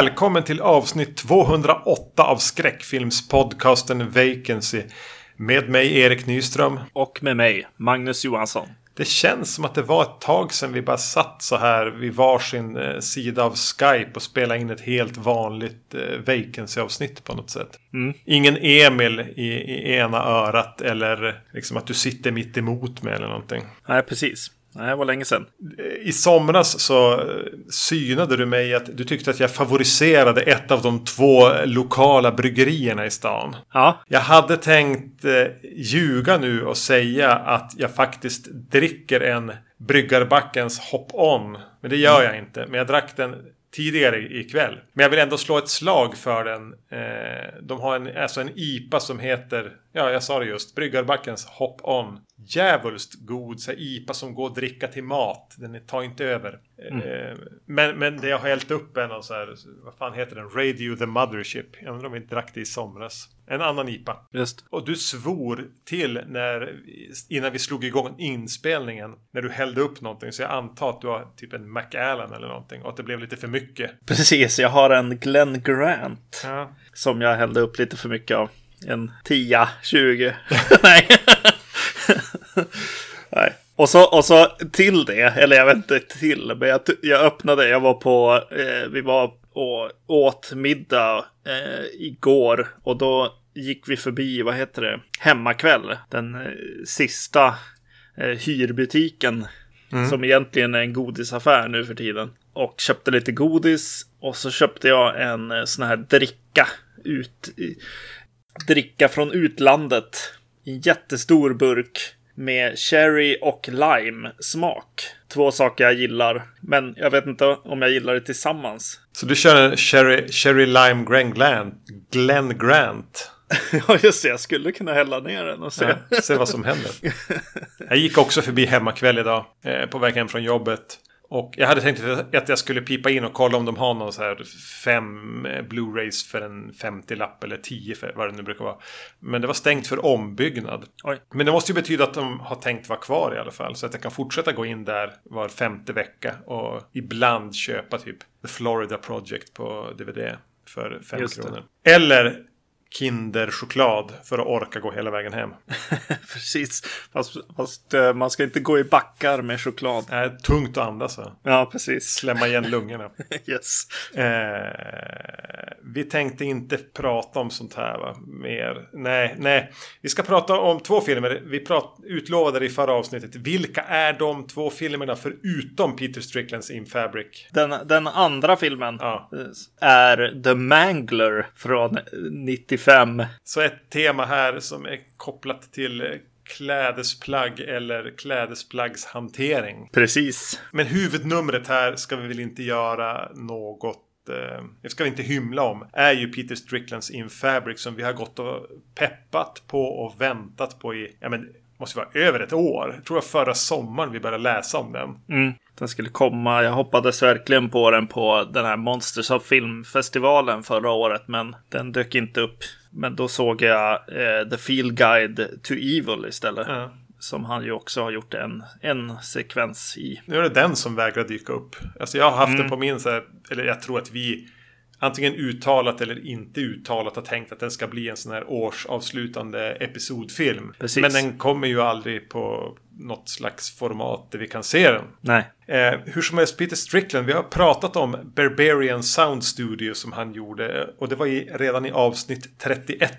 Välkommen till avsnitt 208 av skräckfilmspodcasten Vacancy. Med mig Erik Nyström. Och med mig, Magnus Johansson. Det känns som att det var ett tag sedan vi bara satt så här vid varsin eh, sida av Skype och spelade in ett helt vanligt eh, Vacancy-avsnitt på något sätt. Mm. Ingen Emil i, i ena örat eller liksom att du sitter mitt emot mig eller någonting. Nej, precis. Nej, det var länge sedan. I somras så eh, synade du mig att du tyckte att jag favoriserade ett av de två lokala bryggerierna i stan. Ja, Jag hade tänkt eh, ljuga nu och säga att jag faktiskt dricker en Bryggarbackens Hop-On. Men det gör jag inte. Men jag drack den tidigare ikväll. Men jag vill ändå slå ett slag för den. Eh, de har en, alltså en IPA som heter, ja jag sa det just, Bryggarbackens Hop-On. Djävulskt god så IPA som går att dricka till mat. Den tar inte över. Eh, men, men det jag har hällt upp är någon så här, vad fan heter den? Radio the Mothership. Jag undrar om vi drack det i somras. En annan IPA. just. Och du svor till när, innan vi slog igång inspelningen. När du hällde upp någonting. Så jag antar att du har typ en Macallan eller någonting. Och att det blev lite för mycket. Precis, jag har en Glenn Grant Ja. som jag hällde upp lite för mycket av. En 10, 20. Nej. Nej. Och så, och så till det, eller jag vet inte till, men jag, jag öppnade, jag var på, eh, vi var och åt middag eh, igår och då gick vi förbi, vad heter det, Hemmakväll, den eh, sista eh, hyrbutiken som egentligen är en godisaffär nu för tiden. Och köpte lite godis och så köpte jag en eh, sån här dricka ut, dricka från utlandet. En jättestor burk med cherry och lime smak. Två saker jag gillar, men jag vet inte om jag gillar det tillsammans. Så du kör en Cherry, Cherry Lime. Glenn Grant. Ja, just det. Jag skulle kunna hälla ner den och se. Ja, se vad som händer. Jag gick också förbi hemmakväll idag. Eh, på väg hem från jobbet. Och jag hade tänkt att jag skulle pipa in och kolla om de har någon så här fem eh, Blu-rays för en 50-lapp eller 10 för vad det nu brukar vara. Men det var stängt för ombyggnad. Oj. Men det måste ju betyda att de har tänkt vara kvar i alla fall. Så att jag kan fortsätta gå in där var femte vecka och ibland köpa typ The Florida Project på DVD för 5 Just det. kronor. Eller Kinderchoklad för att orka gå hela vägen hem. Precis. Fast, fast eh, man ska inte gå i backar med choklad. Är tungt att andas. Ja, precis. Klämma igen lungorna. Yes. Eh, vi tänkte inte prata om sånt här va? mer. Nej, nej. Vi ska prata om två filmer. Vi prat, utlovade det i förra avsnittet. Vilka är de två filmerna förutom Peter Stricklands In Fabric? Den, den andra filmen Ja. är The Mangler från 95. Så ett tema här som är kopplat till eh, klädesplagg eller klädesplaggshantering. Precis. Men huvudnumret här ska vi väl inte göra något eh, det ska vi inte hymla om. Är ju Peter Stricklands In Fabric som vi har gått och peppat på och väntat på i, ja men måste vara över ett år. Jag tror det var förra sommaren vi började läsa om den. Mm. Den skulle komma. Jag hoppades verkligen på den på den här Monsters of Film-festivalen förra året, men den dök inte upp. Men då såg jag eh, The Field Guide to Evil istället. Ja. Som han ju också har gjort en, en sekvens i. Nu är det den som vägrar dyka upp. Alltså jag har haft den på min så här, eller jag tror att vi antingen uttalat eller inte uttalat har tänkt att den ska bli en sån här årsavslutande episodfilm. Precis. Men den kommer ju aldrig på något slags format där vi kan se den. Nej. Eh, hur som helst, Peter Strickland, vi har pratat om Barbarian Sound Studio som han gjorde. Och det var i, redan i avsnitt 31.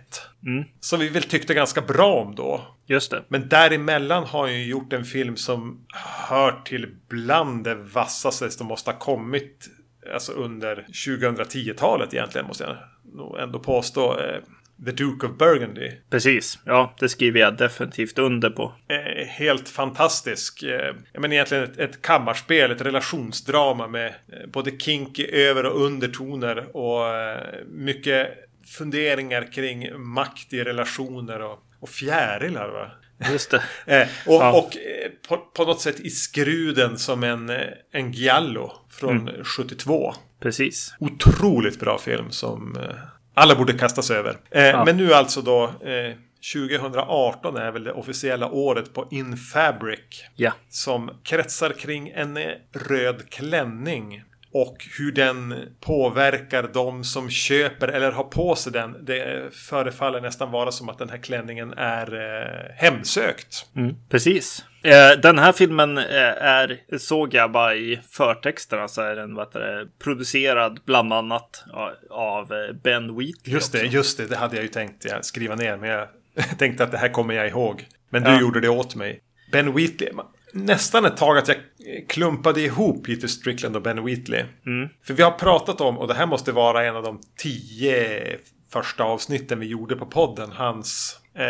Mm. Som vi väl tyckte ganska bra om då. Just det. Men däremellan har han ju gjort en film som hör till bland det vassaste som måste ha kommit alltså under 2010-talet egentligen måste jag nog ändå påstå. Eh, The Duke of Burgundy. Precis. Ja, det skriver jag definitivt under på. Eh, helt fantastisk. Eh, menar egentligen ett, ett kammarspel, ett relationsdrama med eh, både kinky över och undertoner och mycket funderingar kring makt i relationer och, och fjärilar. Va? Just det. Eh, och Ja. och eh, på, på något sätt i skruden som en, eh, en giallo från 72. Precis. Otroligt bra film som alla borde kastas över. Ja. Men nu alltså då eh, 2018 är väl det officiella året på In Fabric. Ja. Som kretsar kring en röd klänning. Och hur den påverkar de som köper eller har på sig den. Det förefaller nästan vara som att den här klänningen är eh, hemsökt. Mm, precis. Eh, den här filmen eh, är, såg jag bara i förtexterna, så är den vad det, producerad bland annat av eh, Ben Wheatley. Just det, också. just det, det hade jag ju tänkt ja, skriva ner, men jag tänkte att det här kommer jag ihåg. Men du ja. gjorde det åt mig. Ben Wheatley, nästan ett tag att jag klumpade ihop Peter Strickland och Ben Wheatley. Mm. För vi har pratat om, och det här måste vara en av de tio första avsnitten vi gjorde på podden, hans eh,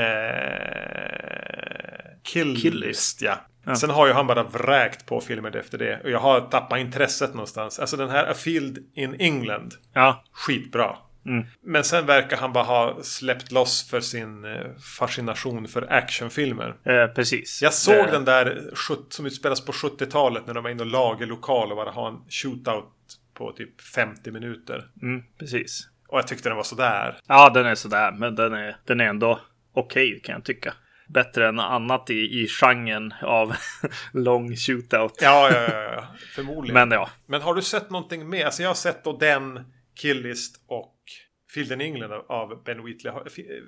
kill, kill list. Ja. ja. Sen har ju han bara vräkt på filmer efter det. Och jag har tappat intresset någonstans. Alltså den här A Field in England. Ja. Skitbra. Mm. Men sen verkar han bara ha släppt loss för sin eh, fascination för actionfilmer. Eh, precis. Jag såg eh. den där som utspelas på 70-talet när de var inne och lagerlokal och bara ha en shootout på typ 50 minuter. Mm, precis. Och jag tyckte den var sådär. Ja, den är sådär, men den är, den är ändå okej okay, kan jag tycka. Bättre än annat i, i genren av lång shootout. Ja, ja, ja, ja. förmodligen. men ja. Men har du sett någonting mer? Alltså jag har sett då den, Killist och Field in England av Ben Wheatley. Har,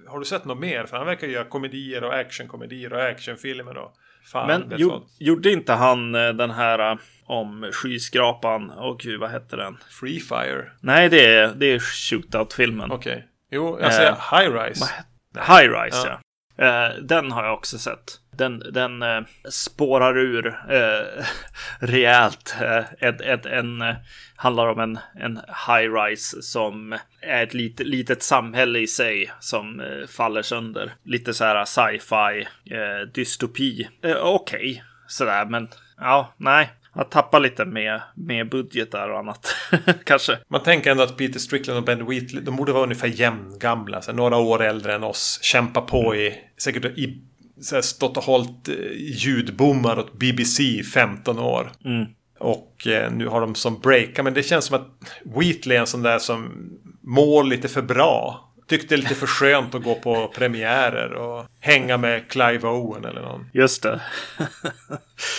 har, du sett något mer? För han verkar göra komedier och actionkomedier och actionfilmer och fan Men jo, gjorde inte han eh, den här uh, om skyskrapan och gud vad hette den? Free Fire? Nej, det är, det är shootout-filmen. Okej. Okay. Jo, jag säger uh, High Rise. High Rise, ja. ja. Uh, den har jag också sett. Den, den eh, spårar ur eh, rejält. Eh, en, en, en, handlar om en, en high-rise som är ett lit, litet samhälle i sig som eh, faller sönder. Lite så här sci-fi, eh, dystopi. Eh, okej, okay, sådär, men ja, nej. Att tappa lite med, med budgetar och annat. Kanske. Man tänker ändå att Peter Strickland och Ben Wheatley, de borde vara ungefär jämngamla. några år äldre än oss. Kämpa på i, säkert i så här, stått och hållit eh, ljudbommar åt BBC i 15 år. Mm. Och eh, nu har de som breaka. Men det känns som att Wheatley är en sån där som mår lite för bra. Tyckte det är lite för skönt att gå på premiärer och hänga med Clive Owen eller någon. Just det.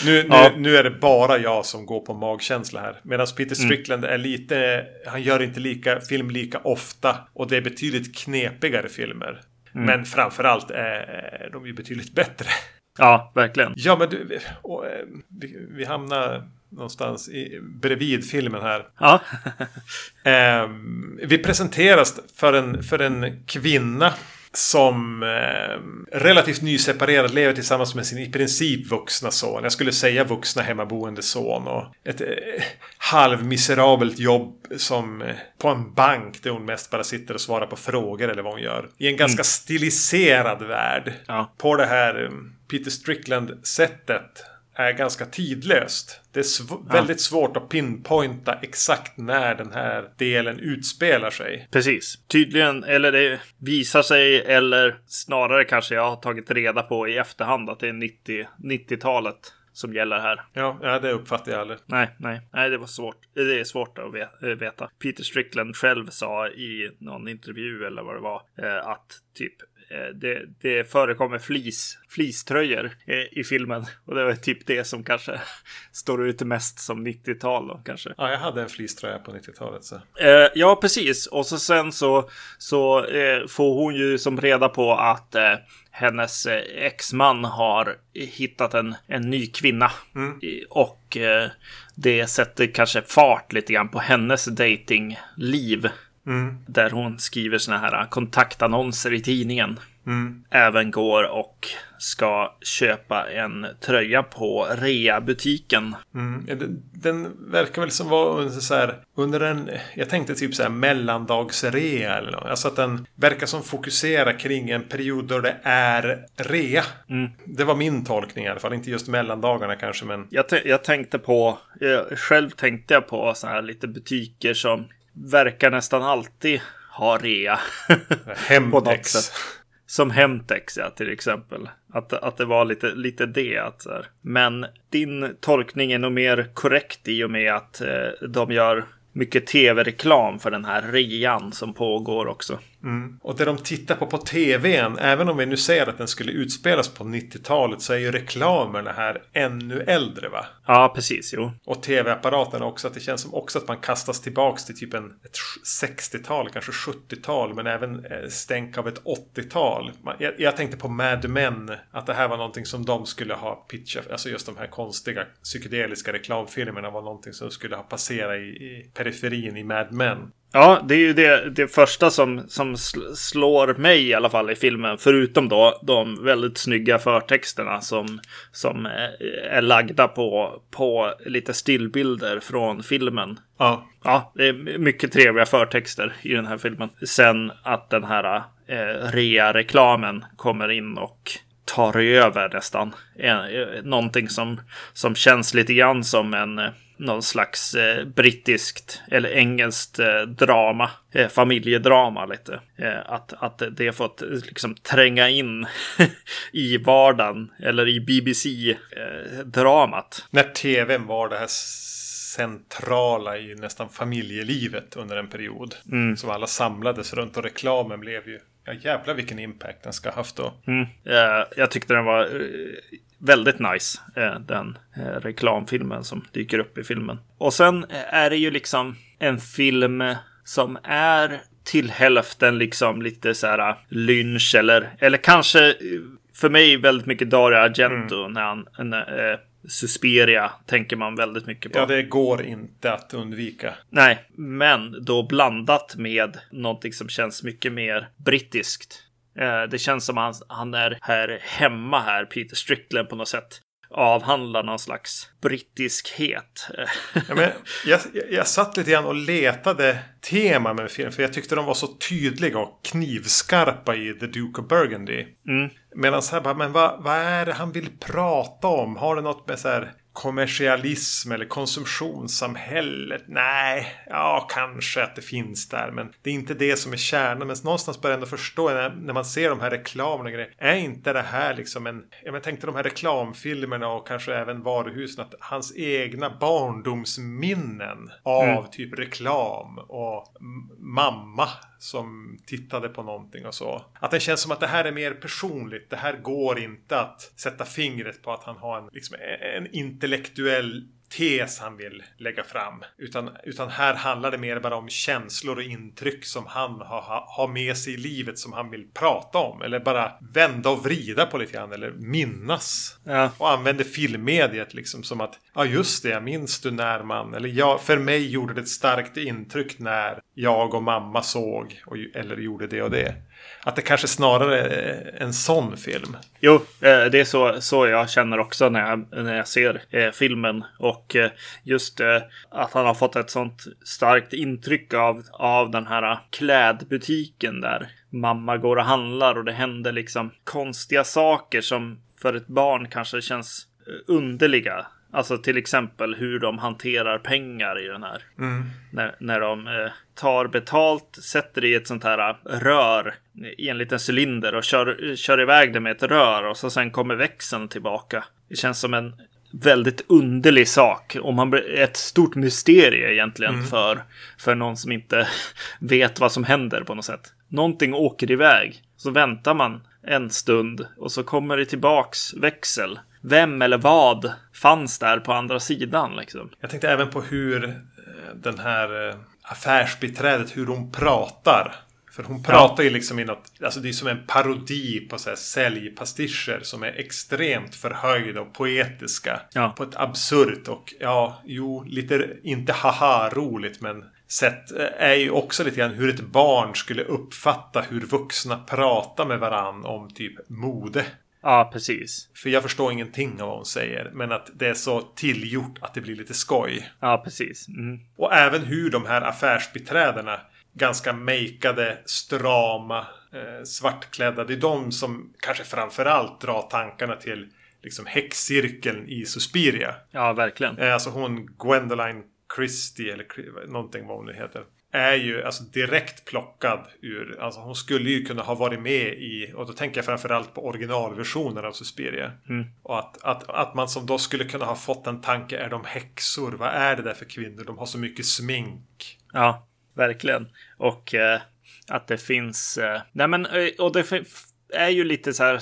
nu, nu, ja. nu, är det bara jag som går på magkänsla här. Medan Peter mm. Strickland mm. är lite, han gör inte lika, film lika ofta. Och det är betydligt knepigare filmer. Mm. Men framförallt är de ju betydligt bättre. Ja, verkligen. Ja, men du, och, eh, vi, vi hamnar någonstans i, bredvid filmen här. Ja. eh, vi presenteras för en, för en kvinna som eh, relativt nyseparerad lever tillsammans med sin i princip vuxna son. Jag skulle säga vuxna hemmaboende son. Och ett eh, halvmiserabelt jobb som eh, på en bank där hon mest bara sitter och svarar på frågor eller vad hon gör. I en ganska mm. stiliserad värld. Ja. På det här eh, Peter Strickland-sättet är ganska tidlöst. Det är sv ja. väldigt svårt att pinpointa exakt när den här delen utspelar sig. Precis. Tydligen, eller det visar sig, eller snarare kanske jag har tagit reda på i efterhand att det är 90, 90-talet som gäller här. Ja, ja, det uppfattar jag aldrig. Nej, nej, nej, det var svårt. Det är svårt att veta. Peter Strickland själv sa i någon intervju eller vad det var eh, att typ Eh, det, det förekommer flis, fliströjor eh, i filmen. Och det var typ det som kanske står ut mest som 90-tal kanske. Ja, jag hade en fleecetröja på 90-talet. Så. Eh, ja, precis. Och så sen så, så eh, får hon ju som reda på att eh, hennes eh, exman har hittat en, en ny kvinna. Mm. Och det sätter kanske fart lite grann på hennes datingliv. Mm. Där hon skriver såna här kontaktannonser i tidningen. Mm. Även går och ska köpa en tröja på reabutiken. Mm. Den, den verkar väl som vara så här, under en, jag tänkte typ så här mellandagsrea eller något. Alltså att den verkar som fokuserar kring en period då det är rea. Mm. Det var min tolkning i alla fall, inte just mellandagarna kanske men. Jag, jag tänkte på, jag, själv tänkte jag på så här lite butiker som verkar nästan alltid ha rea. Hemtex. Som Hemtex, ja, till exempel. Att, att det var lite, lite det. Att, så här. Men din tolkning är nog mer korrekt i och med att eh, de gör mycket tv-reklam för den här rean som pågår också. Mm. Och det de tittar på på tvn, även om vi nu säger att den skulle utspelas på 90-talet så är ju reklamerna här ännu äldre va? Ja, precis. Jo. Och tv-apparaten också. Att det känns som också att man kastas tillbaks till typ en, ett 60-tal, kanske 70-tal. Men även eh, stänk av ett 80-tal. Jag, jag, tänkte på Mad Men. Att det här var någonting som de skulle ha pitchat. Alltså just de här konstiga psykedeliska reklamfilmerna var någonting som skulle ha passerat i, i periferin i Mad Men. Ja, det är ju det, det första som, som slår mig i alla fall i filmen. Förutom då de väldigt snygga förtexterna som, som är lagda på, på lite stillbilder från filmen. Ja. Ja, det är mycket trevliga förtexter i den här filmen. Sen att den här eh, rea-reklamen kommer in och tar över nästan. Eh, någonting som, som känns lite grann som en någon slags eh, brittiskt eller engelskt eh, drama, eh, familjedrama lite. Eh, att, att det fått liksom tränga in i vardagen eller i BBC-dramat. När tvn var det här centrala i nästan familjelivet under en period. Mm. Som alla samlades runt och reklamen blev ju Ja jävlar vilken impact den ska ha haft då. Mm. Uh, jag tyckte den var väldigt nice. Uh, den reklamfilmen som dyker upp i filmen. Och sen är det ju liksom en film som är till hälften liksom lite så här lynch eller, eller kanske för mig väldigt mycket Dario Argento mm. när han, när, Suspiria tänker man väldigt mycket på. Ja, det går inte att undvika. Nej, men då blandat med någonting som känns mycket mer brittiskt. Eh, det känns som att han är här hemma här, Peter Strickland på något sätt avhandlar någon slags brittiskhet. ja, men jag, jag satt lite grann och letade tema med filmen. För jag tyckte de var så tydliga och knivskarpa i The Duke of Burgundy. Mm. Medan så här bara, men vad, vad är det han vill prata om? Har det något med så här kommersialism eller konsumtionssamhället? Nej, ja kanske att det finns där. Men det är inte det som är kärnan. Men någonstans börjar jag ändå förstå när, när man ser de här reklamerna. Och grejer, är inte det här liksom en... Jag tänkte de här reklamfilmerna och kanske även varuhusen. Att hans egna barndomsminnen av mm. typ reklam och mamma som tittade på någonting och så. Att det känns som att det här är mer personligt. Det här går inte att sätta fingret på att han har en, liksom, en intellektuell tes han vill lägga fram. Utan, utan här handlar det mer bara om känslor och intryck som han har, har med sig i livet som han vill prata om. Eller bara vända och vrida på lite grann. Eller minnas. Ja. Och använder filmmediet liksom som att Ja just det, minns du när man... Eller ja, för mig gjorde det ett starkt intryck när jag och mamma såg. Och, eller gjorde det och det. Att det kanske snarare är en sån film. Jo, eh, det är så, så jag känner också när jag, när jag ser eh, filmen. Och eh, just att han har fått ett sånt starkt intryck av, av den här klädbutiken där mamma går och handlar och det händer liksom konstiga saker som för ett barn kanske känns underliga. Alltså till exempel hur de hanterar pengar i den här. Mm. När, när de eh, tar betalt, sätter det i ett sånt här eh, rör i en liten cylinder och kör, kör iväg det med ett rör och så sen kommer växeln tillbaka. Det känns som en väldigt underlig sak. Och man ett stort mysterie egentligen mm. för, för någon som inte vet vad som händer på något sätt. Någonting åker iväg. Så väntar man en stund och så kommer det tillbaks växel vem eller vad fanns där på andra sidan liksom. Jag tänkte även på hur eh, den här eh, affärsbiträdet, hur hon pratar. För hon pratar ja. ju liksom i något, alltså det är som en parodi på så här säljpastischer som är extremt förhöjda och poetiska. Ja. På ett absurt och ja, jo, lite, inte haha roligt men sätt eh, är ju också lite grann hur ett barn skulle uppfatta hur vuxna pratar med varann om typ mode. Ja, precis. För jag förstår ingenting av vad hon säger. Men att det är så tillgjort att det blir lite skoj. Ja, precis. Mm. Och även hur de här affärsbiträdena ganska makeade, strama, eh, svartklädda. Det är de som kanske framförallt drar tankarna till liksom häxcirkeln i Suspiria. Ja, verkligen. Eh, alltså hon Gwendoline Christie eller någonting vad hon nu heter är ju alltså direkt plockad ur, alltså hon skulle ju kunna ha varit med i, och då tänker jag framförallt på originalversionen av Suspiria. Mm. Och att, att, att man som då skulle kunna ha fått en tanke, är de häxor? Vad är det där för kvinnor? De har så mycket smink. Ja, verkligen. Och eh, att det finns, eh, nej men, eh, och det är ju lite så här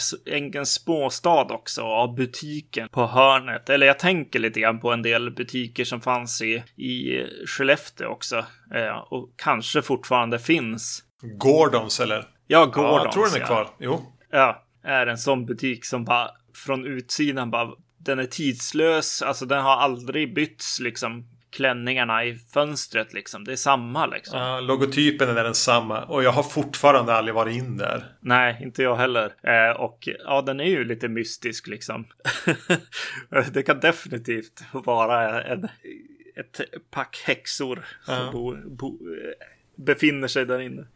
en småstad också av butiken på hörnet. Eller jag tänker lite grann på en del butiker som fanns i, i Skellefteå också. Eh, och kanske fortfarande finns. Gordons eller? Ja, Gordons. Ja, jag tror den är kvar. Ja. Jo. Ja, är en sån butik som bara från utsidan bara den är tidslös, alltså den har aldrig bytts liksom klänningarna i fönstret liksom. Det är samma liksom. Ja, logotypen är densamma och jag har fortfarande aldrig varit in där. Nej, inte jag heller. Eh, och ja, den är ju lite mystisk liksom. det kan definitivt vara en, ett pack häxor ja. som bo, bo, befinner sig där inne.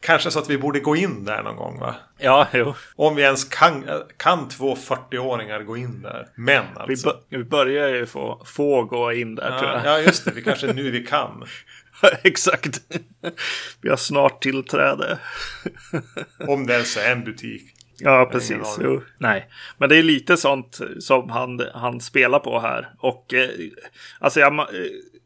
Kanske så att vi borde gå in där någon gång va? Ja, jo. Om vi ens kan, kan två 40-åringar gå in där. Men alltså. Vi, vi börjar ju få, få gå in där ja, tror jag. Ja, just det. Vi kanske nu vi kan. Exakt. Vi har snart tillträde. Om det ens är en butik. Ja, precis. Jo. Nej, men det är lite sånt som han, han spelar på här. Och eh, alltså jag eh,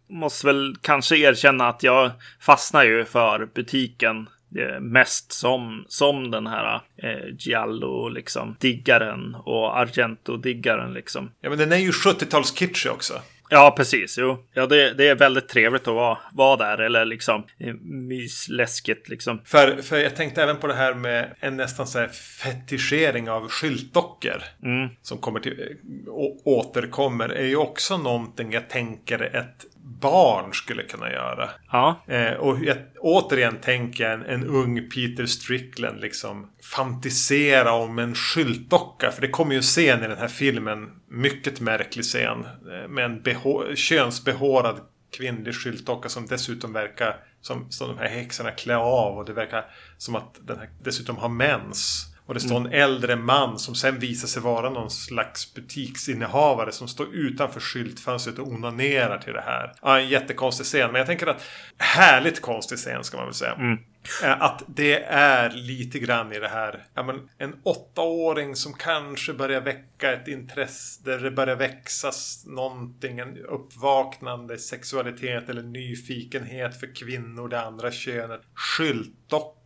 måste väl kanske erkänna att jag fastnar ju för butiken Eh, mest som, som den här eh, Giallo, liksom, diggaren och Argento-diggaren liksom. Ja, men den är ju 70-talskitschig också. Ja, precis. Jo, ja, det, det är väldigt trevligt att vara, vara där eller liksom eh, mysläskigt liksom. För, för jag tänkte även på det här med en nästan så här fetischering av skyltdockor. Mm. Som kommer till, å, återkommer. Är ju också någonting jag tänker ett barn skulle kunna göra. Ja. Eh, och jag, återigen tänker jag en, en, ung Peter Strickland liksom fantisera om en skyltdocka. För det kommer ju en scen i den här filmen. Mycket märklig scen. Eh, med en könsbehårad kvinnlig skyltdocka som dessutom verkar som, som de här häxorna klär av. Och det verkar som att den här dessutom har mens. Och det står en äldre man som sen visar sig vara någon slags butiksinnehavare som står utanför skyltfönstret och onanerar till det här. Ja, en jättekonstig scen. Men jag tänker att härligt konstig scen ska man väl säga. Mm. Eh, att det är lite grann i det här. Ja, men en åttaåring som kanske börjar väcka ett intresse. Där det börjar växas någonting. En uppvaknande sexualitet eller nyfikenhet för kvinnor, det andra könet. Skyltdock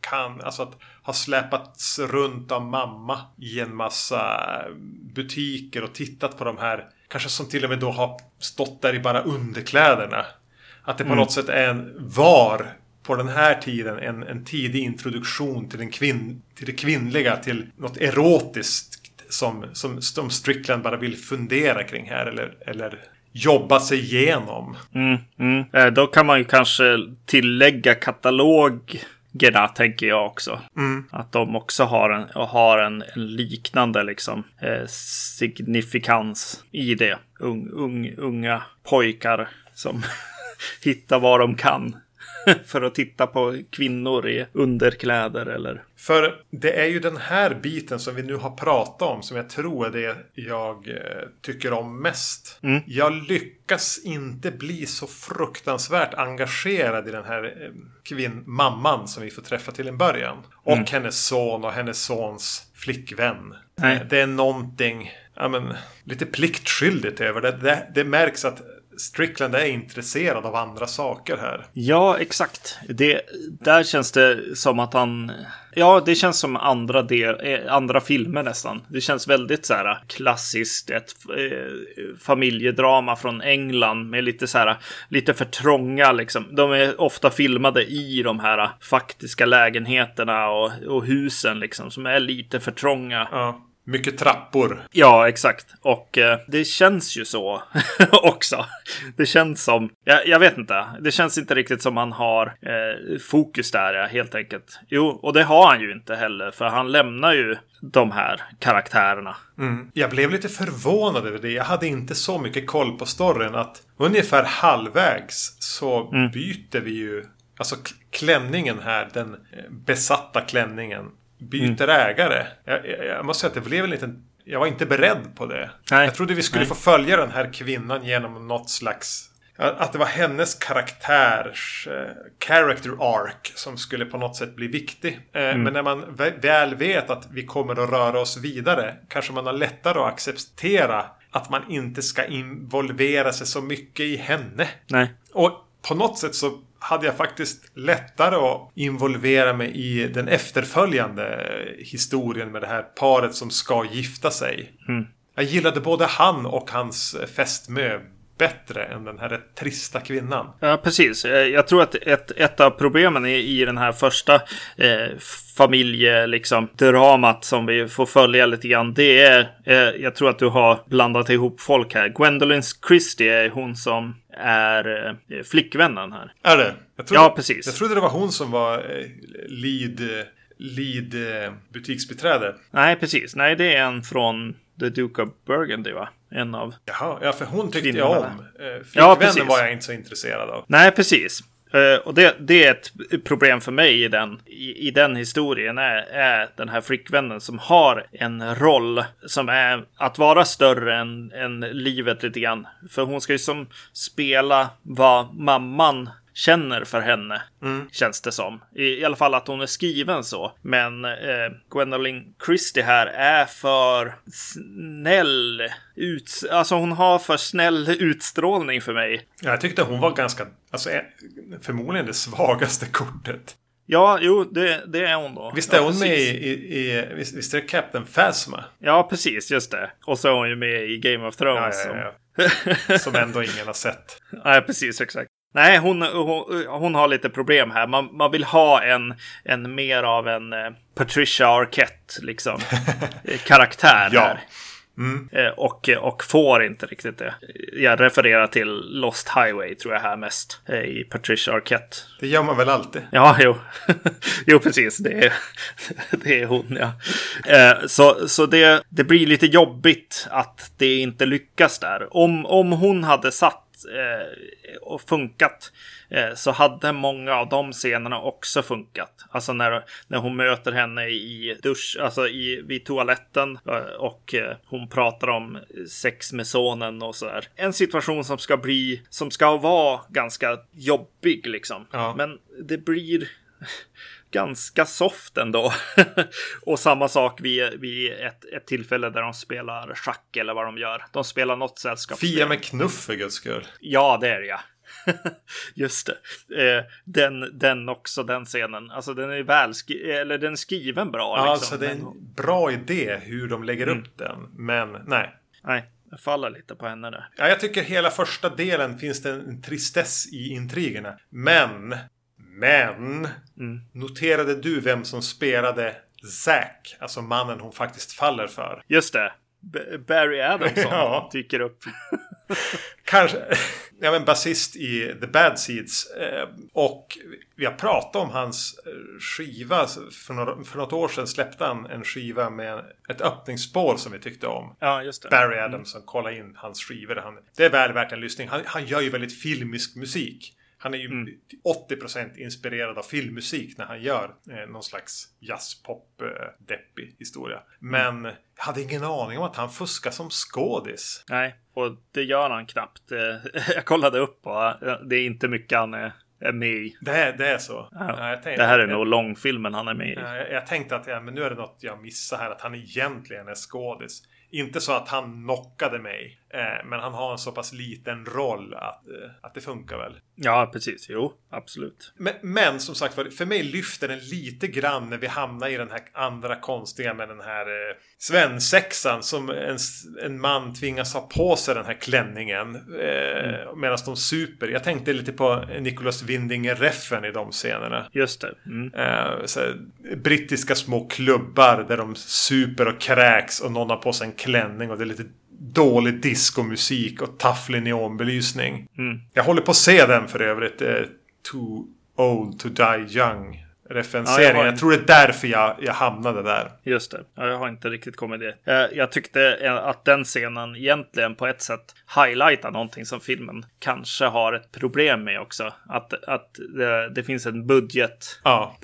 kan, alltså att ha släpats runt av mamma i en massa butiker och tittat på de här. Kanske som till och med då har stått där i bara underkläderna. Att det på mm. något sätt är en, var på den här tiden en, en tidig introduktion till, den kvinn, till det kvinnliga, till något erotiskt som, som, som Strickland bara vill fundera kring här eller, eller jobba sig igenom. Mm, mm. Eh, då kan man ju kanske tillägga katalog Gerda tänker jag också. Mm. Att de också har en, har en, en liknande liksom, eh, signifikans i det. Ung, ung, unga pojkar som hittar vad de kan för att titta på kvinnor i underkläder eller... För det är ju den här biten som vi nu har pratat om som jag tror är det jag eh, tycker om mest. Mm. Jag lyckas inte bli så fruktansvärt engagerad i den här eh, kvinn, mamman som vi får träffa till en början. Och mm. hennes son och hennes sons flickvän. Nej. Det är någonting ja, men, lite pliktskyldigt över det. det. Det märks att Strickland är intresserad av andra saker här. Ja, exakt. Det, där känns det som att han... Ja, det känns som andra, del, eh, andra filmer nästan. Det känns väldigt så här klassiskt. Ett eh, familjedrama från England med lite så här, lite för trånga liksom. De är ofta filmade i de här faktiska lägenheterna och, och husen liksom som är lite för trånga. Ja. Mycket trappor. Ja, exakt. Och eh, det känns ju så också. Det känns som, jag, jag, vet inte, det känns inte riktigt som han har eh, fokus där ja, helt enkelt. Jo, och det har han ju inte heller, för han lämnar ju de här karaktärerna. Mm. Jag blev lite förvånad över det. Jag hade inte så mycket koll på storyn att ungefär halvvägs så mm. byter vi ju Alltså klänningen här, den eh, besatta klänningen byter mm. ägare. Jag, jag, jag, måste säga att det blev en liten... Jag var inte beredd på det. Nej. Jag trodde vi skulle Nej. få följa den här kvinnan genom något slags... Att det var hennes karaktärs eh, character arc som skulle på något sätt bli viktig. Eh, mm. Men när man väl vet att vi kommer att röra oss vidare kanske man har lättare att acceptera att man inte ska involvera sig så mycket i henne. Nej. Och på något sätt så hade jag faktiskt lättare att involvera mig i den efterföljande historien med det här paret som ska gifta sig. Mm. Jag gillade både han och hans fästmö bättre än den här rätt trista kvinnan. Ja, precis. Eh, jag tror att ett, ett av problemen i, i den här första eh, familje, liksom, som vi får följa lite grann, det är, eh, jag tror att du har blandat ihop folk här. Gwendolyn Christie är hon som är eh, flickvännen här. Är det? Jag trodde, Ja, precis. Jag trodde det var hon som var eh, lead, lead eh, butiksbiträde. Nej, precis. Nej, det är en från The Duke of Burgundy, va? En av... Jaha, ja för hon tyckte jag om. Eh, Ja, Flickvännen precis. var jag inte så intresserad av. Nej, precis. Eh, och det, det är ett problem för mig i den, i, i den historien. Är, är den här flickvännen som har en roll som är att vara större än, än livet lite grann. För hon ska ju som spela vad mamman känner för henne. Känns det som. I, I alla fall att hon är skriven så. Men eh, Gwendolyn Christie här är för snäll. Ut, alltså hon har för snäll utstrålning för mig. Ja, Jag tyckte hon var ganska, alltså eh, förmodligen det svagaste kortet. Ja, jo, det, det är hon då. Visst är ja, hon med i, i, i visst, visst är det Captain Phasma? Ja, precis, just det. Och så är hon ju med i Game of Thrones. ja, som- ja. Som ändå ingen har sett. Nej, precis, exakt. Nej, hon, hon, hon har lite problem här. Man, man vill ha en, en mer av en eh, Patricia Arquette, liksom, karaktär Ja. här. Eh, och, och får inte riktigt det. Jag refererar till Lost Highway, tror jag här mest, eh, i Patricia Arquette. Det gör man väl alltid. Ja, jo. jo, precis. Det är, det är hon, ja. Eh, så så det, det blir lite jobbigt att det inte lyckas där. Om, om hon hade satt eh, och funkat eh, så hade många av de scenerna också funkat. Alltså när, när hon möter henne i dusch, alltså i, vid toaletten eh, och eh, hon pratar om sex med sonen och sådär. En situation som ska bli, som ska vara ganska jobbig liksom. Ja. Men det blir ganska soft ändå. och samma sak vid, vid ett, ett tillfälle där de spelar schack eller vad de gör. De spelar något sällskapsspel. Fia med knuff för guds skull. Ja, det är det ja. Just det. Eh, den, den också, den scenen. Alltså den är väl eller den är skriven bra. Ja, liksom. alltså det är en bra idé hur de lägger upp den. Men nej. Nej, jag faller lite på henne där. Ja, jag tycker hela första delen finns det en tristess i intrigerna. Men, men. Noterade du vem som spelade Zack? Alltså mannen hon faktiskt faller för. Just det. B- Barry Adamson Ja. dyker upp. Kanske, ja men basist i The Bad Seeds. Eh, och vi har pratat om hans eh, skiva. För, några, för något år sedan släppte han en skiva med ett öppningsspår som vi tyckte om. Ja, just det. Barry Adamson, kolla in hans skivor. Han, det är väl värt en lyssning. Han, han gör ju väldigt filmisk musik. Han är ju Mm. till 80% inspirerad av filmmusik när han gör eh, någon slags jazzpop eh, deppig historia. Mm. Men jag hade ingen aning om att han fuskar som skådis. Nej, och det gör han knappt. Eh, Jag kollade upp och eh, det är inte mycket han är är med i. Det är, det är så. Ja, Ja, tänkte- det här är jag- nog långfilmen han är med i. Ja, Jag, jag tänkte att ja, men nu är det något jag missar här. Att han egentligen är skådis. Inte så att han knockade mig. Eh, men han har en så pass liten roll att, eh, att det funkar väl. Ja, precis. Jo, absolut. Men, men som sagt var, för mig lyfter den lite grann när vi hamnar i den här andra konstiga med den här eh, svensexan som en, en man tvingas ha på sig den här klänningen eh, medan de super. Jag tänkte lite på Nicholas Winding-reffen i de scenerna. Just det. Mm. Eh, så här, brittiska små klubbar där de super och kräks och någon har på sig en klänning och det är lite dålig discomusik och tafflig neonbelysning. Mm. Jag håller på att se den för övrigt. Eh, Too Old to Die Young. Ja, Referenseringen. jag jag, tror det är därför jag, jag hamnade där. Just det. Ja, jag har inte riktigt kommit det. Jag, jag tyckte eh, att den scenen egentligen på ett sätt highlightar någonting som filmen kanske har ett problem med också. Att, att det, det finns en budget Ja.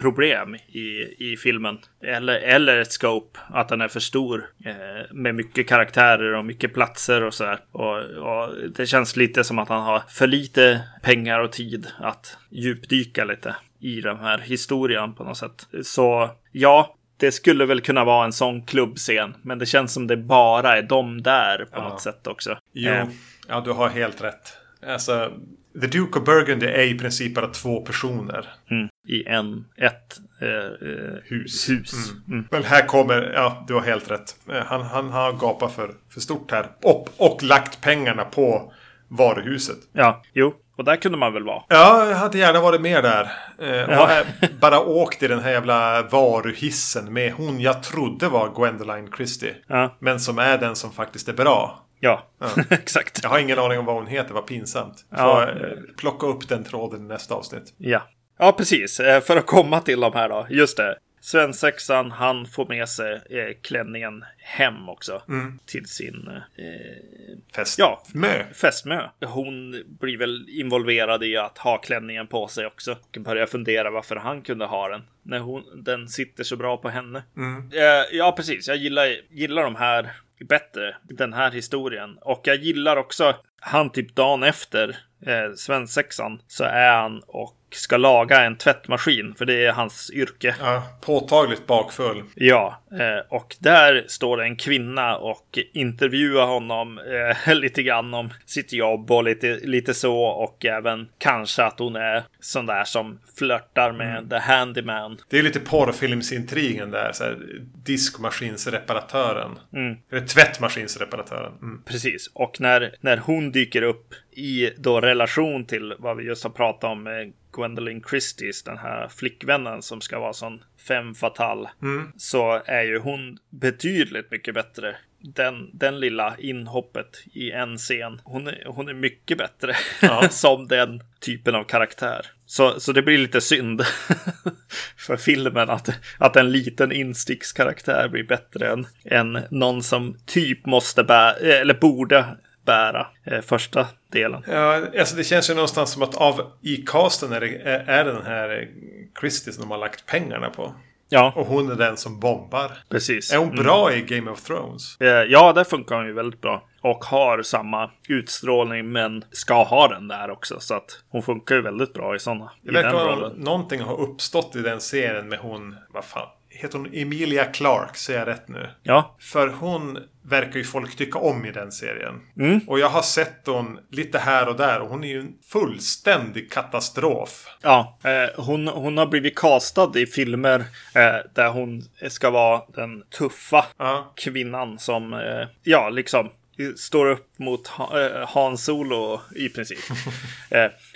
i, i filmen. Eller, eller ett scope, att den är för stor. Eh, med mycket karaktärer och mycket platser och sådär. Och, och det känns lite som att han har för lite pengar och tid att djupdyka lite i den här historien på något sätt. Så ja, det skulle väl kunna vara en sån klubbscen. Men det känns som det bara är de där på Ja. något sätt också. Jo. Eh, Ja, du har helt rätt. Alltså, The Duke of Burgundy är i princip bara två personer. Mm. I en, ett eh, eh, Hus. hus. Mm. Men här kommer, ja du har helt rätt. Eh, Han, han har gapat för, för stort här. Och, och lagt pengarna på varuhuset. Ja, jo. Och där kunde man väl vara. Ja, jag hade gärna varit med där. Eh, Ja. bara åkt i den här jävla varuhissen med hon jag trodde var Gwendoline Christie. Ja, Men som är den som faktiskt är bra. ja. exakt. Jag har ingen aning om vad hon heter, vad pinsamt. Får Ja. eh, plocka upp den tråden i nästa avsnitt. Ja. Ja, precis. Eh, För att komma till de här då. Just det. Svensexan, han får med sig eh, klänningen hem också. Till sin eh, Fest. Ja. Mö. fästmö. Hon blir väl involverad i att ha klänningen på sig också. Och börjar fundera varför han kunde ha den. När hon, den sitter så bra på henne. Eh, ja, precis. Jag gillar, gillar de här bättre. Den här historien. Och jag gillar också han typ dagen efter eh, svensexan så är han och ska laga en tvättmaskin. För det är hans yrke. Ja, påtagligt bakfull. Ja, eh, och där står en kvinna och intervjuar honom eh, lite grann om sitt jobb och lite, lite så och även kanske att hon är sån där som flörtar med the handyman. Det är lite porrfilmsintrigen där. Så här, diskmaskinsreparatören. Eller tvättmaskinsreparatören. Mm. Precis, och när, när hon dyker upp i då relation till vad vi just har pratat om med Gwendolyn Christies, den här flickvännen som ska vara sån fem fatal, så är ju hon betydligt mycket bättre. Den, den lilla inhoppet i en scen. Hon är, hon är mycket bättre Ja. som den typen av karaktär. Så, så det blir lite synd för filmen att, att en liten instickskaraktär blir bättre än, än någon som typ måste bära, eller borde bära eh, första delen. Ja, alltså det känns ju någonstans som att av i casten är det, är är den här eh, Christie som de har lagt pengarna på. Ja, Och hon är den som bombar. precis. Är hon bra i Game of Thrones? Eh, Ja, där funkar hon ju väldigt bra. Och har samma utstrålning, men ska ha den där också. Så att hon funkar ju väldigt bra i sådana. Det verkar vara någonting har uppstått i den serien med hon, vad fan, heter hon Emilia Clark? Säger jag rätt nu? Ja, För hon verkar ju folk tycka om i den serien. Och jag har sett hon lite här och där och hon är ju en fullständig katastrof. ja. Eh, hon, hon har blivit castad i filmer eh, där hon ska vara den tuffa Ja. kvinnan som, eh, ja, liksom står upp mot eh, Han Solo i princip.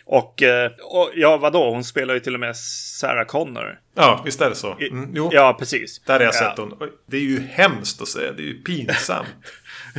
och, eh, och ja, vadå? Hon spelar ju till och med Sarah Connor. Ja, visst är det så. Mm, Ja, precis. där har jag Ja. sett hon. Oj, Det är ju hemskt att säga. Det är ju pinsamt.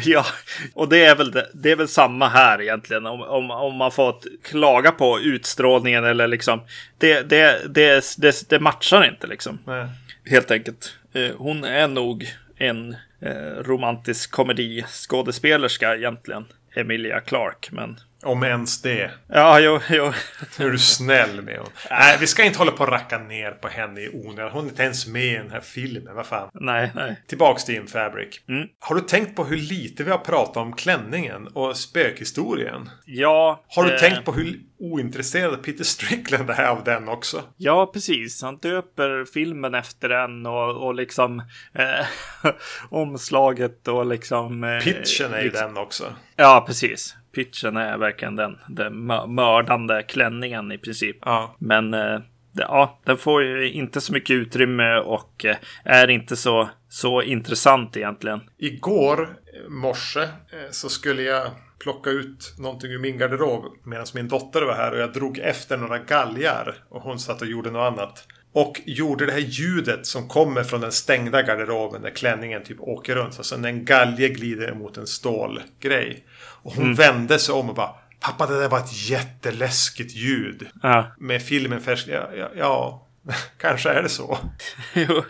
Ja, och det är väl, det, det är väl samma här egentligen. Om, om, om man får klaga på utstrålningen eller liksom. Det, det, det, det, det matchar inte liksom. Nej. Helt enkelt. Eh, Hon är nog en eh, romantisk komediskådespelerska egentligen. Emilia Clark, men Om ens det. ja, jo, jo. Nu är du snäll med hon. Nej, vi ska inte hålla på och racka ner på henne i onödan. Hon är inte ens med i den här filmen. Vad fan. Nej, nej. Tillbaks till In Fabric. Mm. Har du tänkt på hur lite vi har pratat om klänningen och spökhistorien? Ja. Har du eh, tänkt på hur ointresserad Peter Strickland är av den också? Ja, precis. Han döper filmen efter den och, och liksom eh, omslaget och liksom... Eh, Pitchen är ju liksom, den också. Ja, precis. Pitchen är verkligen den. Den mö- mördande klänningen i princip. Ja. Men eh, ja, den får ju inte så mycket utrymme och eh, är inte så, så intressant egentligen. Igår eh, morse så skulle jag plocka ut någonting ur min garderob medan min dotter var här och jag drog efter några galgar och hon satt och gjorde något annat. Och gjorde det här ljudet som kommer från den stängda garderoben där klänningen typ åker runt. Alltså när en galge glider mot en stålgrej. Och hon vände sig om och bara Pappa det där var ett jätteläskigt ljud. Ja, Med filmen färsk. Ja, ja, ja kanske är det så. jo.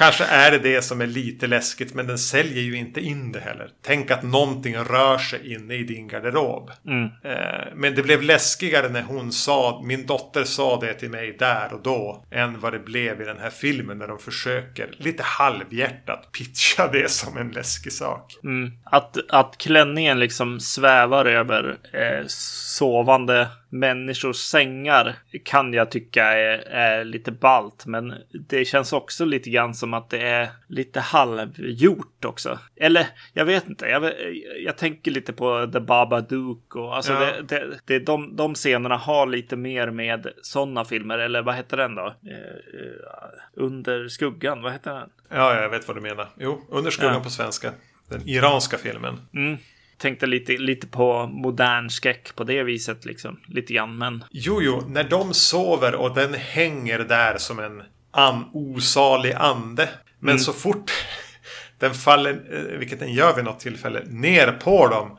Kanske är det det som är lite läskigt men den säljer ju inte in det heller. Tänk att någonting rör sig inne i din garderob. Eh, men det blev läskigare när hon sa, min dotter sa det till mig där och då. Än vad det blev i den här filmen när de försöker lite halvhjärtat pitcha det som en läskig sak. Mm. Att, att klänningen liksom svävar över eh, sovande människors sängar kan jag tycka är, är lite balt. Men det känns också lite grann som att det är lite halvgjort också. Eller jag vet inte. Jag, jag tänker lite på The Babadook och alltså Ja. det, det, det, de, de scenerna har lite mer med sådana filmer. Eller vad heter den då? Eh, eh, under skuggan, vad heter den? Ja, jag vet vad du menar. Jo, Under skuggan Ja. på svenska. Den iranska filmen. Mm. Tänkte lite, lite på modern skräck på det viset liksom. Lite grann, men Jo, jo, när de sover och den hänger där som en an osalig ande. Men så fort den faller, eh, vilket den gör vid något tillfälle, ner på dem.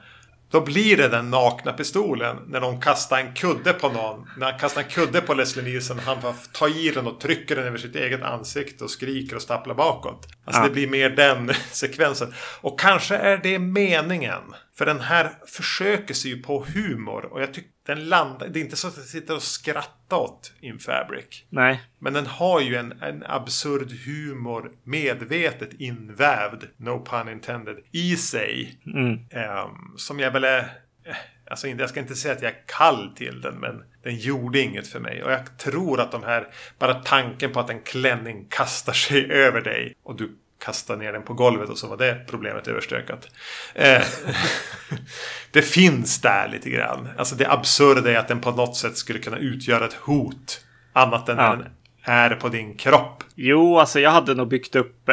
Då blir det den nakna pistolen när de kastar en kudde på någon. När han kastar en kudde på Leslie Nielsen. Han får ta i den och trycker den över sitt eget ansikte och skriker och stapplar bakåt. Alltså Ja. det blir mer den sekvensen. Och kanske är det meningen. För den här försöker sig ju på humor. Och jag tycker den landar... Det är inte så att jag sitter och skrattar åt In Fabric. nej. Men den har ju en, en absurd humor medvetet invävd, no pun intended, i sig. Mm. Ehm, som jag väl är... eh, Alltså jag ska inte säga att jag är kall till den, men den gjorde inget för mig. Och jag tror att de här, bara tanken på att en klänning kastar sig över dig och du kastar ner den på golvet och så var det problemet överstökat. Eh, det finns där lite grann. Alltså det absurda är att den på något sätt skulle kunna utgöra ett hot. Annat än Ja. den är på din kropp. Jo, alltså jag hade nog byggt upp,